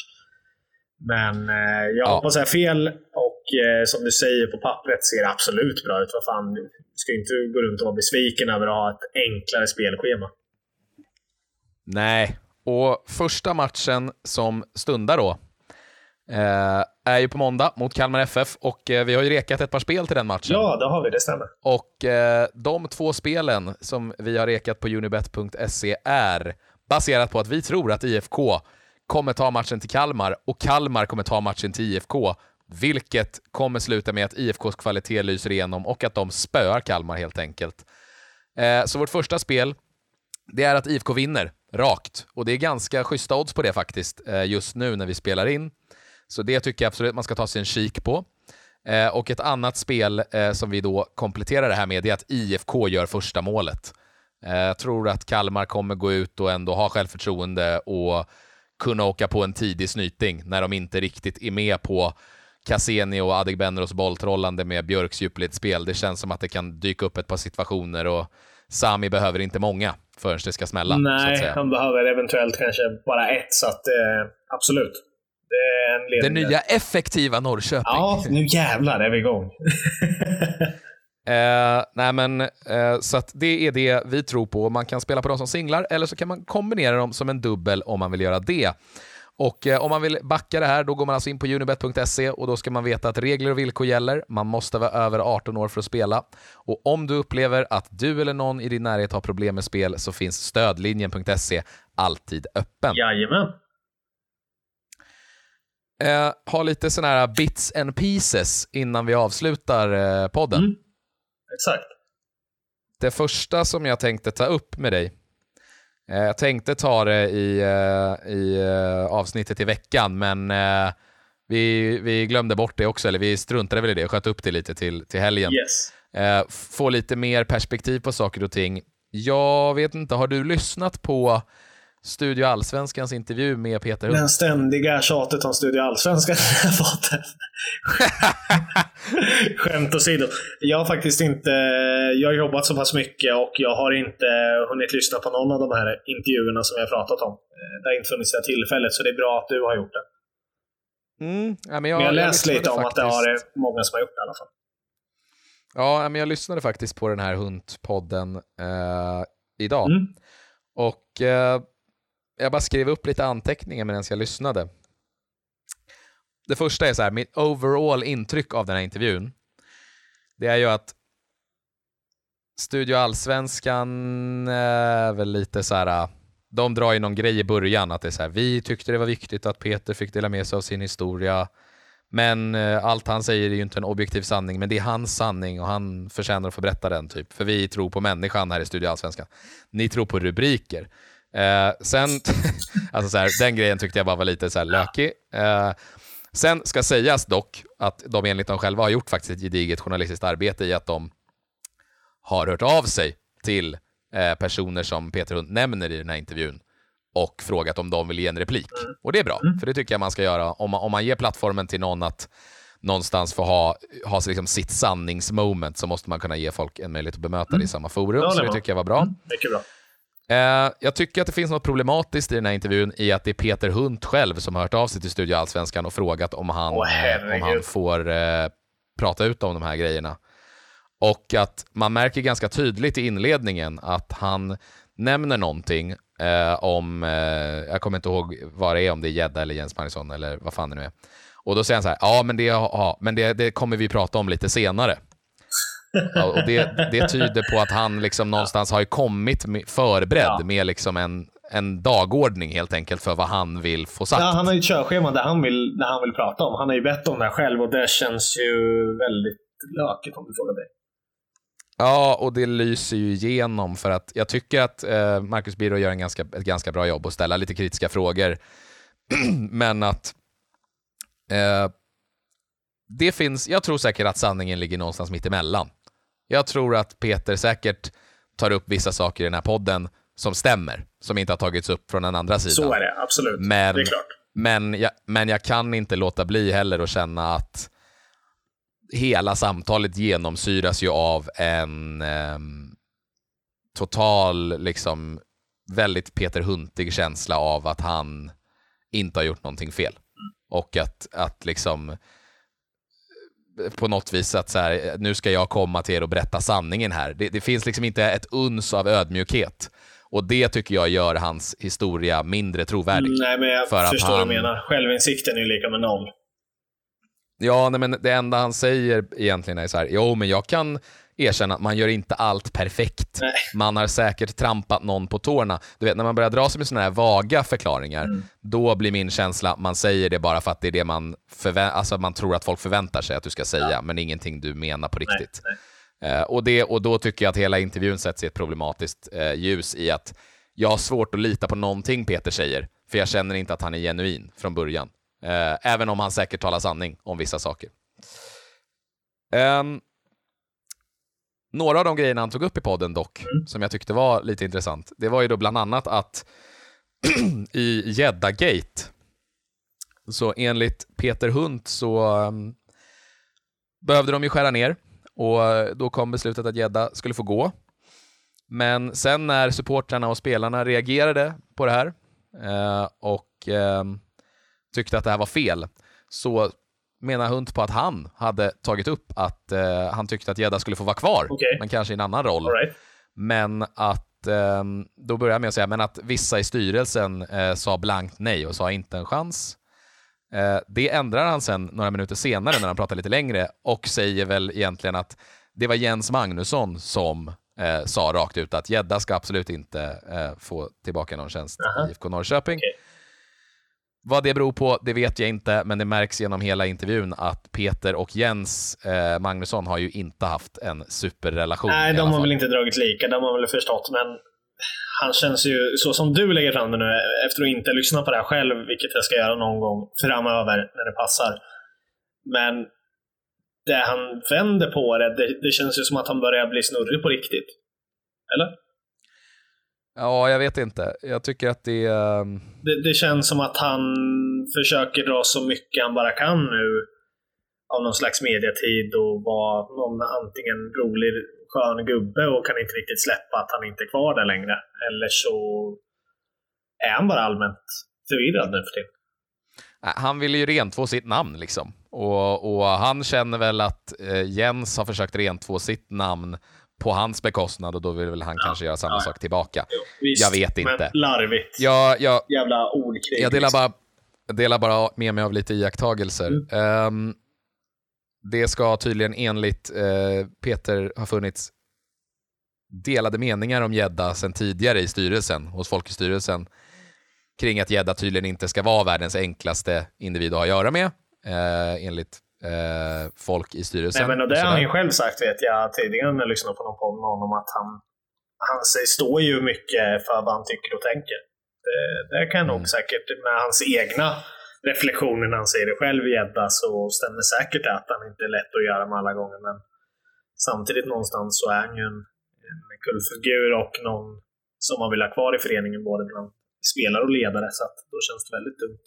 Men uh, jag ja. hoppas jag har fel och uh, som du säger, på pappret ser det absolut bra ut. Vad fan, du ska inte gå runt och vara besviken över att ha ett enklare spelschema. Nej, och första matchen som stundar då, Eh, är ju på måndag mot Kalmar FF och eh, vi har ju rekat ett par spel till den matchen. Ja, det har vi, det stämmer. Och eh, de två spelen som vi har rekat på unibet.se är baserat på att vi tror att IFK kommer ta matchen till Kalmar och Kalmar kommer ta matchen till IFK, vilket kommer sluta med att IFKs kvalitet lyser igenom och att de spöar Kalmar helt enkelt. Så vårt första spel, det är att IFK vinner rakt och det är ganska schyssta odds på det faktiskt just nu när vi spelar in. Så det tycker jag absolut man ska ta sig en kik på. Eh, och ett annat spel eh, som vi då kompletterar det här med är att IFK gör första målet. Eh, jag tror att Kalmar kommer gå ut och ändå ha självförtroende och kunna åka på en tidig snyting när de inte riktigt är med på Cassini och Adegbenros bolltrollande med Björks djupledsspel. Det känns som att det kan dyka upp ett par situationer och Sami behöver inte många förrän det ska smälla. Nej, han behöver eventuellt kanske bara ett, så att eh, absolut. Det, nya effektiva Norrköping. Ja, nu jävlar är vi igång. Eh, nej men, eh, så det är det vi tror på. Man kan spela på dem som singlar eller så kan man kombinera dem som en dubbel om man vill göra det. Och eh, om man vill backa det här, då går man alltså in på unibet.se och då ska man veta att regler och villkor gäller. Man måste vara över 18 år för att spela. Och om du upplever att du eller någon i din närhet har problem med spel så finns stödlinjen.se alltid öppen. Jajamän. Eh, ha lite sådana här bits and pieces innan vi avslutar eh, podden. Mm. Exakt. Det första som jag tänkte ta upp med dig, eh, jag tänkte ta det i, eh, i eh, avsnittet i veckan, men eh, vi, vi glömde bort det också, eller vi struntade väl i det och sköt upp det lite till, till helgen. Yes. få lite mer perspektiv på saker och ting. Jag vet inte, har du lyssnat på Studio Allsvenskans intervju med Peter Hult. Det ständiga tjatet om Studio Allsvenskan Skämt åsido. Jag har faktiskt inte... Jag har jobbat så pass mycket och jag har inte hunnit lyssna på någon av de här intervjuerna som jag har pratat om. Det har inte funnits det tillfället, så det är bra att du har gjort det. Mm, ja, men, jag, men jag har läst lite om faktiskt. att det har många som har gjort det i alla fall. Ja, men jag lyssnade faktiskt på den här Hunt-podden eh, idag. Mm. Och eh, jag bara skrev upp lite anteckningar medan jag lyssnade. Det första är så här, mitt overall intryck av den här intervjun, det är ju att Studio Allsvenskan är väl lite så här, de drar ju någon grej i början, att det är så här, vi tyckte det var viktigt att Peter fick dela med sig av sin historia, men eh, allt han säger är ju inte en objektiv sanning, men det är hans sanning och han förtjänar att få berätta den, typ. För vi tror på människan här i Studio Allsvenskan. Ni tror på rubriker. Eh, sen, alltså så här, den grejen tyckte jag bara var lite så här lökig. Eh, sen ska sägas dock att de enligt dem själva har gjort faktiskt ett gediget journalistiskt arbete i att de har hört av sig till eh, personer som Peter Hund nämner i den här intervjun och frågat om de vill ge en replik. Mm. Och det är bra, mm. för det tycker jag man ska göra. Om man, om man ger plattformen till någon att någonstans få ha, ha liksom sitt sanningsmoment så måste man kunna ge folk en möjlighet att bemöta mm. det i samma forum. Ja, så det tycker jag var bra. Mm. Mycket bra. Eh, jag tycker att det finns något problematiskt i den här intervjun i att det är Peter Hunt själv som har hört av sig till Studio Allsvenskan och frågat om han, oh, om han får eh, prata ut om de här grejerna. Och att man märker ganska tydligt i inledningen att han nämner någonting eh, om, eh, jag kommer inte ihåg vad det är, om det är Gedda eller Jens Magnusson eller vad fan det nu är. Och då säger han så här, ja men, det, ja, men det, det kommer vi prata om lite senare. Ja, och det, det tyder på att han liksom någonstans har kommit med, förberedd ja. med liksom en, en dagordning helt enkelt för vad han vill få sagt. Ja, han har ju ett körschema där han, vill, där han vill prata om. Han har ju bett om det själv och det känns ju väldigt lökigt om du frågar mig. Ja, och det lyser ju igenom för att jag tycker att eh, Marcus Birro gör en ganska, ett ganska bra jobb och ställa lite kritiska frågor. Men att eh, det finns, jag tror säkert att sanningen ligger någonstans mitt emellan. Jag tror att Peter säkert tar upp vissa saker i den här podden som stämmer, som inte har tagits upp från den andra sidan. Så är det, absolut. Men, det är klart. Men jag, men jag kan inte låta bli heller att känna att hela samtalet genomsyras ju av en eh, total, liksom, väldigt Peter Huntig känsla av att han inte har gjort någonting fel. Och att, att liksom på något vis att så här, nu ska jag komma till er och berätta sanningen här. Det, det finns liksom inte ett uns av ödmjukhet. Och det tycker jag gör hans historia mindre trovärdig. Mm, nej, men jag för förstår vad du menar. Självinsikten är ju lika med noll. Ja, nej, men det enda han säger egentligen är så här, jo men jag kan erkänna att man gör inte allt perfekt. Nej. Man har säkert trampat någon på tårna. Du vet, när man börjar dra sig med sådana här vaga förklaringar, mm. då blir min känsla att man säger det bara för att det är det man, alltså man tror att folk förväntar sig att du ska säga, ja. men ingenting du menar på riktigt. Nej, nej. Uh, och, det, och då tycker jag att hela intervjun sätts i ett problematiskt uh, ljus i att jag har svårt att lita på någonting Peter säger, för jag känner inte att han är genuin från början. Uh, även om han säkert talar sanning om vissa saker. Um, några av de grejerna han tog upp i podden dock, mm. som jag tyckte var lite intressant, det var ju då bland annat att i Gädda-gate, så enligt Peter Hunt så um, behövde de ju skära ner och då kom beslutet att Gädda skulle få gå. Men sen när supportrarna och spelarna reagerade på det här eh, och eh, tyckte att det här var fel, så menar Hunt på att han hade tagit upp att eh, han tyckte att Gedda skulle få vara kvar, okay. men kanske i en annan roll. Right. Men att, eh, då börjar jag med att säga, men att vissa i styrelsen eh, sa blankt nej och sa inte en chans. Eh, det ändrar han sen några minuter senare när han pratar lite längre och säger väl egentligen att det var Jens Magnusson som eh, sa rakt ut att Gedda ska absolut inte eh, få tillbaka någon tjänst uh -huh. i IFK Norrköping. Okay. Vad det beror på, det vet jag inte, men det märks genom hela intervjun att Peter och Jens eh, Magnusson har ju inte haft en superrelation. Nej, de har väl inte dragit lika, de har väl förstått, men han känns ju, så som du lägger fram det nu, efter att inte lyssna på det här själv, vilket jag ska göra någon gång framöver när det passar. Men det han vänder på det, det, det känns ju som att han börjar bli snurrig på riktigt. Eller? Ja, jag vet inte. Jag tycker att det, um... det... Det känns som att han försöker dra så mycket han bara kan nu av någon slags mediatid och vara någon antingen rolig, skön gubbe och kan inte riktigt släppa att han inte är kvar där längre. Eller så är han bara allmänt förvirrad nu för tiden. Han vill ju rentvå sitt namn liksom. Och, och han känner väl att eh, Jens har försökt rentvå sitt namn på hans bekostnad och då vill väl han ja, kanske göra samma ja. sak tillbaka. Visst, jag vet inte. Men larvigt. Jag, jag, Jävla ordkrig. Jag delar bara, delar bara med mig av lite iakttagelser. Mm. Um, det ska tydligen enligt uh, Peter ha funnits delade meningar om gädda sedan tidigare i styrelsen, hos folk i styrelsen, kring att gädda tydligen inte ska vara världens enklaste individ att ha att göra med, uh, enligt eh, folk i styrelsen. Nej, men och det har han ju själv sagt vet jag tidigare när jag lyssnade på någon podd med honom att han, han står ju mycket för vad han tycker och tänker. Det, det kan nog mm. säkert, med hans egna reflektioner när han säger det själv i Edda så stämmer säkert att han inte är lätt att göra med alla gånger. Men samtidigt någonstans så är han ju en, en kultfigur och någon som man vill ha kvar i föreningen både bland spelare och ledare. Så att då känns det väldigt dumt.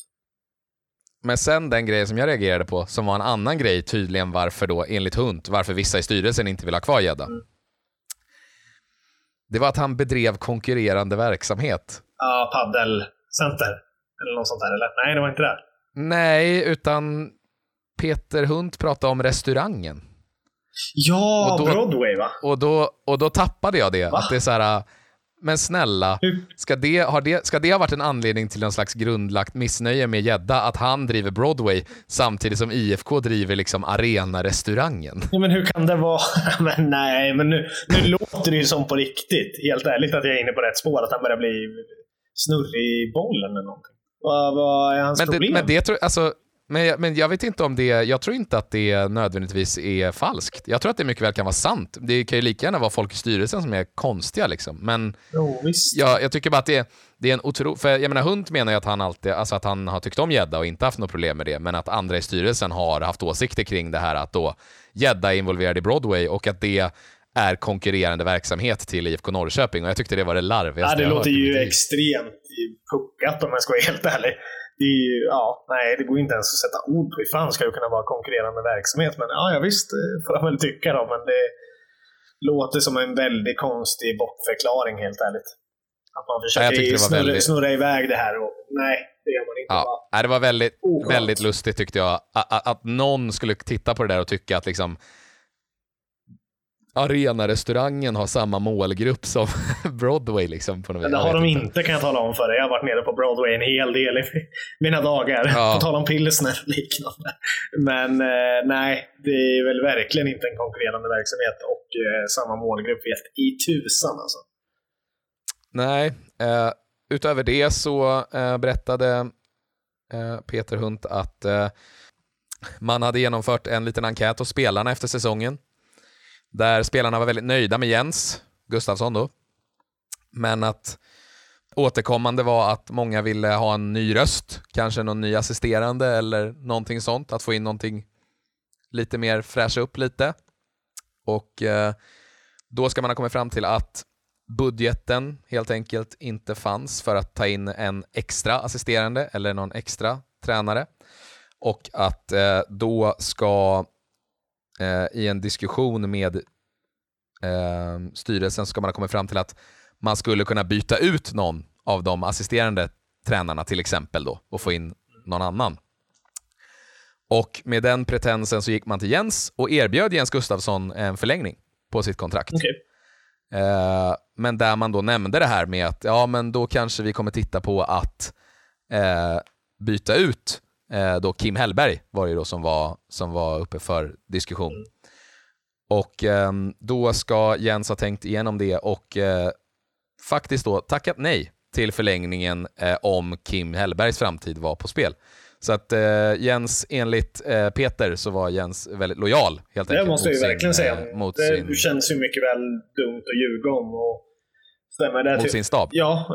Men sen den grejen som jag reagerade på, som var en annan grej tydligen varför då, enligt Hunt, varför vissa i styrelsen inte vill ha kvar gädda. Det var att han bedrev konkurrerande verksamhet. Ja, paddelcenter. Eller något sånt där, eller? Nej, det var inte det. Nej, utan Peter Hunt pratade om restaurangen. Ja, då, Broadway va? Och då, och då tappade jag det. Va? Att det är så här, men snälla, ska det, har det, ska det ha varit en anledning till någon slags grundlagt missnöje med Gedda att han driver Broadway samtidigt som IFK driver liksom Arena-restaurangen? Ja, men hur kan det vara? men nej, men nu, nu låter det ju som på riktigt. Helt ärligt att jag är inne på rätt spår, att han börjar bli snurrig i bollen eller någonting. Vad, vad är hans men problem? Det, men det tror, alltså, men jag, men jag vet inte om det, jag tror inte att det nödvändigtvis är falskt. Jag tror att det mycket väl kan vara sant. Det kan ju lika gärna vara folk i styrelsen som är konstiga liksom. Men jo. Jag, jag tycker bara att det, det är en otro... För jag menar, Hunt menar ju att han alltid, alltså att han har tyckt om gädda och inte haft något problem med det, men att andra i styrelsen har haft åsikter kring det här att då gädda är involverad i Broadway och att det är konkurrerande verksamhet till IFK Norrköping och jag tyckte det var det larvigaste ja, Det låter ju extremt puckat om jag ska vara helt ärlig. Det är ju, ja, nej, det går inte ens att sätta ord på. Hur fan ska det kunna vara konkurrerande verksamhet? Men ja, ja visst, det får jag väl tycka då. Men det låter som en väldigt konstig bortförklaring helt ärligt. Att man försöker var snurra, väldigt- snurra iväg det här och nej, det gör man inte. Ja, Bara, det var väldigt, väldigt lustigt tyckte jag. Att, att, att någon skulle titta på det där och tycka att liksom Arena-restaurangen har samma målgrupp som Broadway. Liksom, på något det har de inte kan jag tala om för dig. Jag har varit nere på Broadway en hel del i mina dagar. Ja. På tal om pilsner och liknande. Men eh, nej, det är väl verkligen inte en konkurrerande verksamhet och eh, samma målgrupp vet i tusan alltså. Nej, eh, utöver det så berättade Peter Hunt att man hade genomfört en liten enkät hos spelarna efter säsongen. Där spelarna var väldigt nöjda med Jens Gustafsson då. Men att återkommande var att många ville ha en ny röst, kanske någon ny assisterande eller någonting sånt, att få in någonting lite mer fräscha upp lite. Och eh, då ska man ha kommit fram till att budgeten helt enkelt inte fanns för att ta in en extra assisterande eller någon extra tränare. Och att eh, då ska eh, i en diskussion med eh, styrelsen ska man ha kommit fram till att man skulle kunna byta ut någon av de assisterande tränarna till exempel då och få in någon annan. Och med den pretensen så gick man till Jens och erbjöd Jens Gustafsson en förlängning på sitt kontrakt. Okej. Eh, men där man då nämnde det här med att ja, men då kanske vi kommer titta på att eh, byta ut eh, då Kim Hellberg var det ju då som var, som var uppe för diskussion. Och eh, då ska Jens ha tänkt igenom det och eh, faktiskt då tackat nej till förlängningen eh, om Kim Hellbergs framtid var på spel. Så att eh, Jens, enligt eh, Peter, så var Jens väldigt lojal helt Det enkelt. måste jag ju sin, verkligen säga. Mot, det sin, känns ju mycket väl dumt att ljuga om. Och stämmer det mot sin stab. Ja,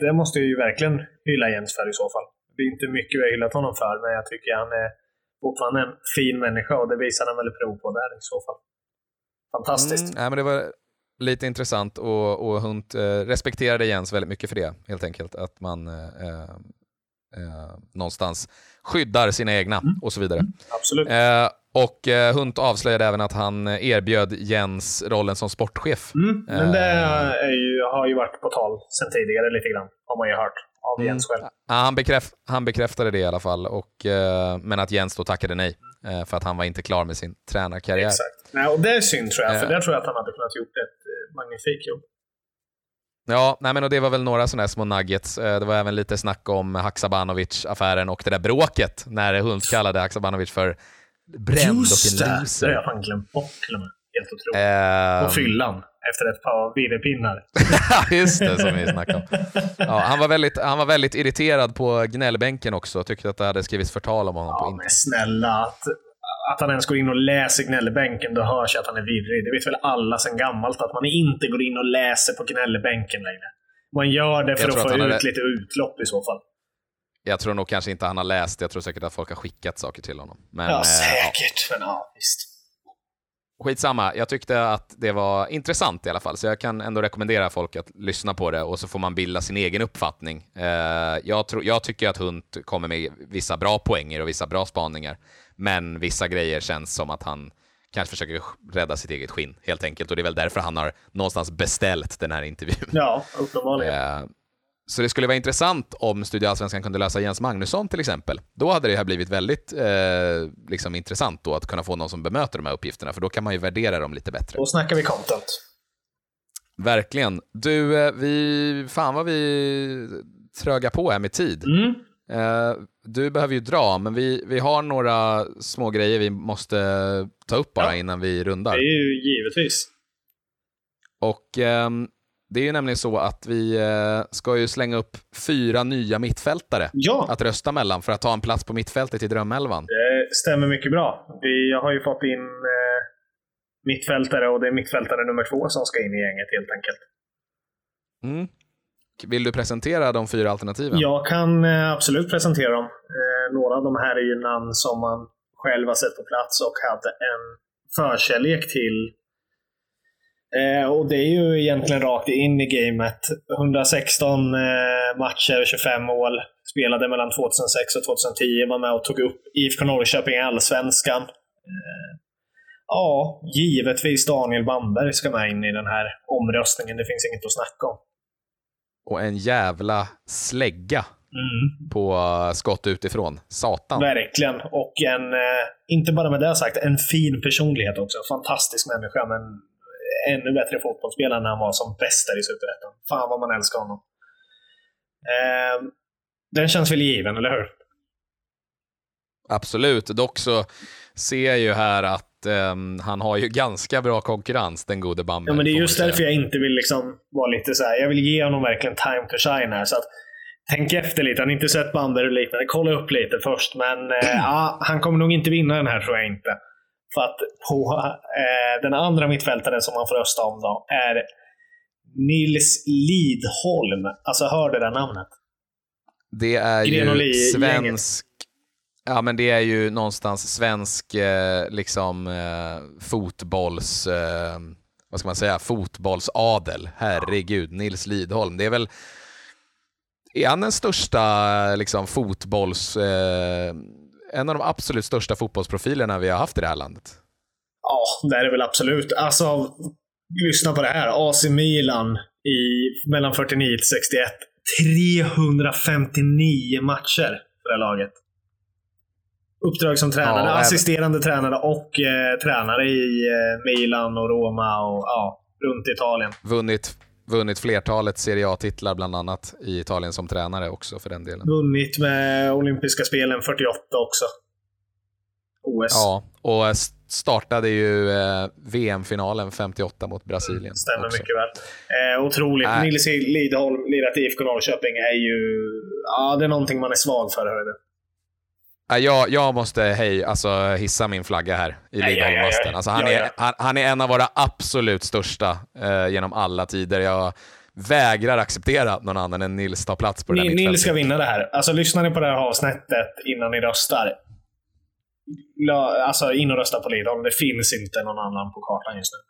det måste jag ju verkligen hylla Jens för i så fall. Det är inte mycket vi har hyllat honom för, men jag tycker han är fortfarande en fin människa och det visar han väl prov på där i så fall. Fantastiskt. Mm, nej, men det var lite intressant och, och Hunt eh, respekterade Jens väldigt mycket för det, helt enkelt. Att man eh, eh, någonstans skyddar sina egna och så vidare. Absolut. Eh, och eh, Hunt avslöjade även att han erbjöd Jens rollen som sportchef. Mm, men det eh, ju, har ju varit på tal sen tidigare lite grann, har man ju hört av Mm. Jens själv. Ja, han, bekräf han bekräftade det i alla fall, och, eh, men att Jens då tackade nej eh, för att han var inte klar med sin tränarkarriär. Exakt. Nej, och det är synd tror jag, för Eh. där tror jag att han hade kunnat gjort ett eh, magnifikt jobb. Ja, nej men och det var väl några sådana här små nuggets. Eh, Det var även lite snack om Haksabanovic-affären och det där bråket när Hult kallade Haksabanovic för bränd Just och en det! Det har loser. jag fan glömt bort till och med. Helt otroligt. Eh, På fyllan, efter ett par virrepinnar. Just det, som vi snackade om. Ja, han, var väldigt, han var väldigt irriterad på gnällbänken också tyckte att det hade skrivits förtal om honom på Ja, internet. men snälla. Att, att han ens går in och läser gnällbänken, då hörs jag att han är virrig. Det vet väl alla sedan gammalt, att man inte går in och läser på gnällbänken längre. Man gör det för att få att han ut hade- lite utlopp i så fall. Jag tror nog kanske inte han har läst, jag tror säkert att folk har skickat saker till honom. Men, ja, eh, säkert. Men ja, visst. Skitsamma, jag tyckte att det var intressant i alla fall, så jag kan ändå rekommendera folk att lyssna på det och så får man bilda sin egen uppfattning. Eh, jag, tror, jag tycker att Hunt kommer med vissa bra poänger och vissa bra spaningar, men vissa grejer känns som att han kanske försöker rädda sitt eget skinn, helt enkelt. Och det är väl därför han har någonstans beställt den här intervjun. Ja, uppenbarligen. Eh, Så det skulle vara intressant om Studio Allsvenskan kunde lösa Jens Magnusson till exempel. Då hade det här blivit väldigt eh, liksom intressant då att kunna få någon som bemöter de här uppgifterna, för då kan man ju värdera dem lite bättre. Då snackar vi content. Verkligen. Du, eh, vi, fan vad vi trögar på här med tid. Mm. Eh, du behöver ju dra, men vi, vi har några små grejer vi måste ta upp bara Ja. innan vi rundar. Det är ju givetvis. Och ehm, det är ju nämligen så att vi eh, ska ju slänga upp fyra nya mittfältare Ja, att rösta mellan för att ta en plats på mittfältet i drömelvan. det stämmer mycket bra. Vi har ju fått in eh, mittfältare och det är mittfältare nummer två som ska in i gänget helt enkelt. Mm. Vill du presentera de fyra alternativen? Jag kan eh, absolut presentera dem. Några av de här är ju namn som man själv har sett på plats och hade en förkärlek till. Eh, och det är ju egentligen rakt in i gamet. 116 eh, matcher, 25 mål. Spelade mellan 2006 och 2010. Var med och tog upp IFK Norrköping i Allsvenskan. Eh, ja, givetvis Daniel Bamberg ska med in i den här omröstningen. Det finns inget att snacka om. Och en jävla slägga Mm. på skott utifrån. Satan. Verkligen. Och en, inte bara med det sagt, en fin personlighet också. Fantastisk människa, men ännu bättre fotbollsspelare när han var som bäst där i Superettan. Fan vad man älskar honom. Eh, den känns väl given, eller hur? Absolut. Dock så ser jag ju här att ehm, han har ju ganska bra konkurrens, den gode Bamberg. Ja, men det är just därför jag inte vill liksom vara lite så här. Jag vill ge honom verkligen time to shine här. Så att, tänk efter lite. Har ni inte sett Bamberg och liknande? Kolla upp lite först. Men eh, ja, han kommer nog inte vinna den här, tror jag inte. För att på eh, den andra mittfältaren som man får rösta om då är Nils Lidholm. Alltså, hör det där namnet? Det är ju svensk... Ja, men det är ju någonstans svensk eh, liksom eh, fotbolls... Eh, vad ska man säga? Fotbollsadel. Herregud, Nils Lidholm. Det är väl... Är han den största liksom, fotbolls... En av de absolut största fotbollsprofilerna vi har haft i det här landet? Ja, det är det väl absolut. Alltså, lyssna på det här. AC Milan i mellan 49 till 61. 359 matcher för det här laget. Uppdrag som tränare, Ja, även- assisterande tränare och eh, tränare i eh, Milan och Roma och ja, runt Italien. Vunnit, vunnit flertalet Serie A-titlar bland annat i Italien som tränare också för den delen. Vunnit med olympiska spelen 48 också. OS. Ja, och startade ju eh, VM-finalen 58 mot Brasilien. Stämmer också. mycket väl. Eh, otroligt. Nej. Nils Lidholm, lirat i IFK Norrköping, är ju... Ja, det är någonting man är svag för. Hörru. Jag, jag måste hej, alltså, hissa min flagga här i Ja, ja, ja, ja. Alltså, han, Ja, är, han, han är en av våra absolut största eh, genom alla tider. Jag vägrar acceptera att någon annan än Nils tar plats på det där Ni- Nils ska vinna det här. Alltså, lyssnar ni på det här avsnittet innan ni röstar. Alltså, in och rösta på Lidholm. Det finns inte någon annan på kartan just nu.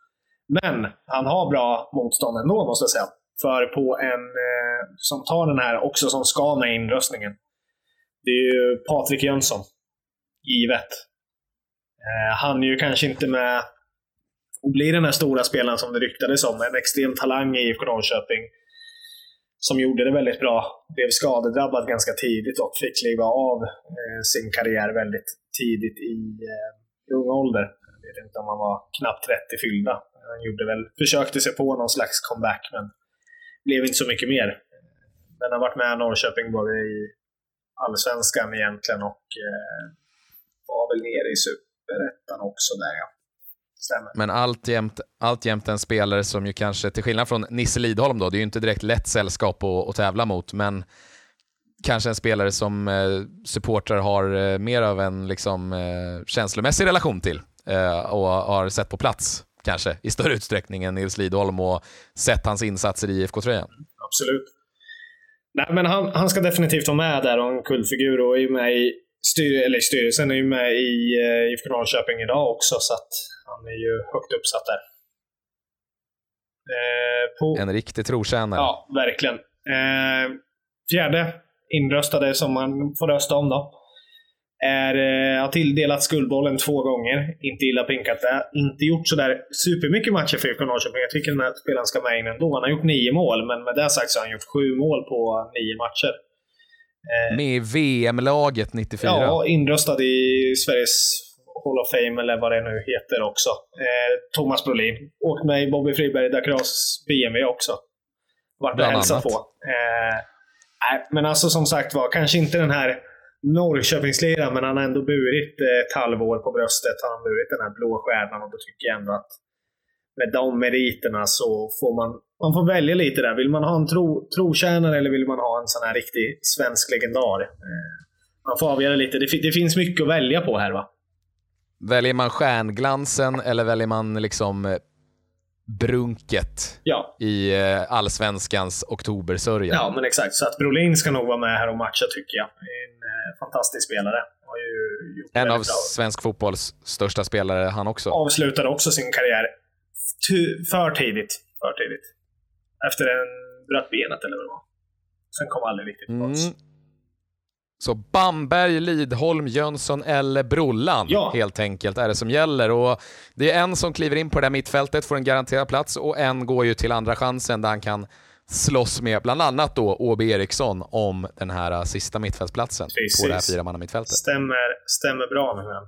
Men han har bra motstånd ändå, måste jag säga. För på en eh, som tar den här också, som ska med inröstningen. Det är ju Patrik Jönsson. Givet. Eh, han är ju kanske inte med och blir den här stora spelaren som det ryktades om. En extrem talang i IFK Norrköping som gjorde det väldigt bra. Blev skadedrabbad ganska tidigt och fick kliva av eh, sin karriär väldigt tidigt i eh, ung ålder. Jag vet inte om han var knappt 30 fyllda. Han gjorde väl, försökte sig på någon slags comeback, men blev inte så mycket mer. Eh, men har varit med i Norrköping både i Allsvenskan egentligen och eh, var väl nere i Superettan också där ja. Stämmer. Men alltjämt, alltjämt en spelare som ju kanske, till skillnad från Nisse Lidholm då, det är ju inte direkt lätt sällskap att, att tävla mot, men kanske en spelare som eh, supportrar har eh, mer av en liksom, eh, känslomässig relation till eh, och har sett på plats kanske i större utsträckning än Nils Lidholm och sett hans insatser i IFK-tröjan. Absolut. Nej, men han, han ska definitivt vara med där och en kultfigur och är med i styr, eller styrelsen är ju med i eh, IFK Norrköping idag också, så att han är ju högt uppsatt där. Eh, på, En riktig trotjänare. Ja, verkligen. Eh, fjärde inröstade som man får rösta om då. Är, eh, har tilldelat skuldbollen två gånger. Inte illa pinkat det. Inte gjort sådär supermycket matcher för IFK Norrköping. Jag tycker den här spelaren ska med in ändå. Han har gjort nio mål, men med det sagt så har han gjort sju mål på nio matcher. Med i VM-laget 94. Ja, inröstad i Sveriges Hall of Fame eller vad det nu heter också. Eh, Thomas Brolin. Åkt med i Bobby Friberg Dakras BMW också. Vart och hälsat på. Eh, nej, men alltså som sagt var, kanske inte den här Norrköpingsliran, men han har ändå burit eh, ett halvår på bröstet. Han har burit den här blå stjärnan och då tycker jag ändå att med de meriterna så får man, man får välja lite där. Vill man ha en tro, trotjänare eller vill man ha en sån här riktig svensk legendar? Eh, man får avgöra lite. Det, det, finns mycket att välja på här va? Väljer man stjärnglansen eller väljer man liksom eh, brunket ja. i eh, allsvenskans oktobersörja? Ja, men exakt. Så att Brolin ska nog vara med här och matcha tycker jag. En eh, fantastisk spelare. en av bra. svensk fotbolls största spelare han också. Avslutade också sin karriär för tidigt. För tidigt. Efter en bröt benet eller vad det var. Sen kom aldrig riktigt tillbaka. Mm. Så Bamberg, Lidholm, Jönsson eller Brollan ja. helt enkelt är det som gäller. Och det är en som kliver in på det där mittfältet, får en garanterad plats och en går ju till andra chansen där han kan slåss med bland annat då Åby Eriksson om den här äh, sista mittfältsplatsen Precis. på det här fyramannamittfältet. Stämmer, stämmer bra med den.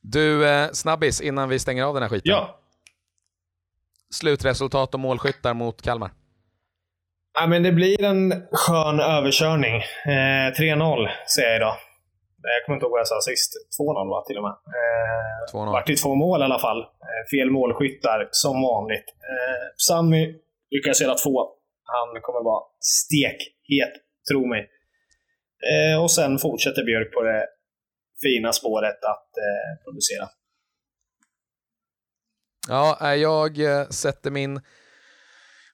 Du, eh, snabbis innan vi stänger av den här skiten. Ja. Slutresultat och målskyttar mot Kalmar? Ja, men det blir en skön överkörning. Eh, 3-0 säger jag idag. Jag kommer inte ihåg vad jag sa sist. 2-0 va, till och med. Eh, vart det två mål i alla fall. Eh, fel målskyttar, som vanligt. Eh, Sammy lyckas göra två. Han kommer vara stekhet, tro mig. Eh, och sen fortsätter Björk på det fina spåret att eh, producera. Ja, jag eh, sätter min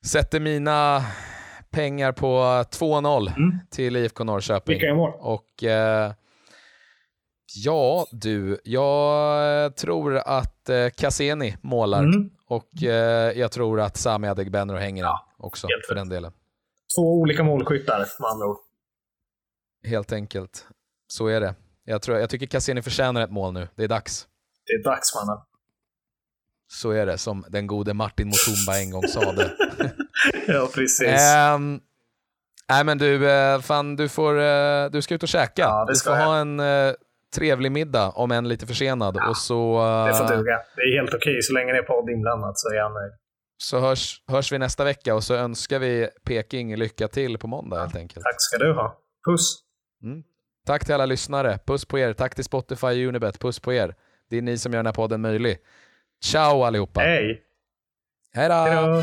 sätter mina pengar på 2-0 mm. till IFK Norrköping. Vilka mål? Och eh, ja, du, jag tror att eh, Cassini målar mm. och eh, jag tror att Sami Adegbenro hänger ja, också för den delen. Två olika målskyttar med andra ord. Helt enkelt. Så är det. Jag, tror, jag tycker Cassini förtjänar ett mål nu. Det är dags. Det är dags mannen. Så är det, som den gode Martin Mutumba en gång sade. ja, precis. Um, nej men du, uh, fan du får, uh, du ska ut och käka. Ja, du får jag. ha en uh, trevlig middag, om än lite försenad. Ja, och så, det får duga. Det är helt okej, så länge det är podd inblandat så är jag nöjd. Så hörs, hörs vi nästa vecka och så önskar vi Peking lycka till på måndag ja, helt enkelt. Tack ska du ha. Puss! Mm. Tack till alla lyssnare. Puss på er. Tack till Spotify och Unibet. Puss på er. Det är ni som gör den här podden möjlig. Ciao allihopa! Hej! Hej då!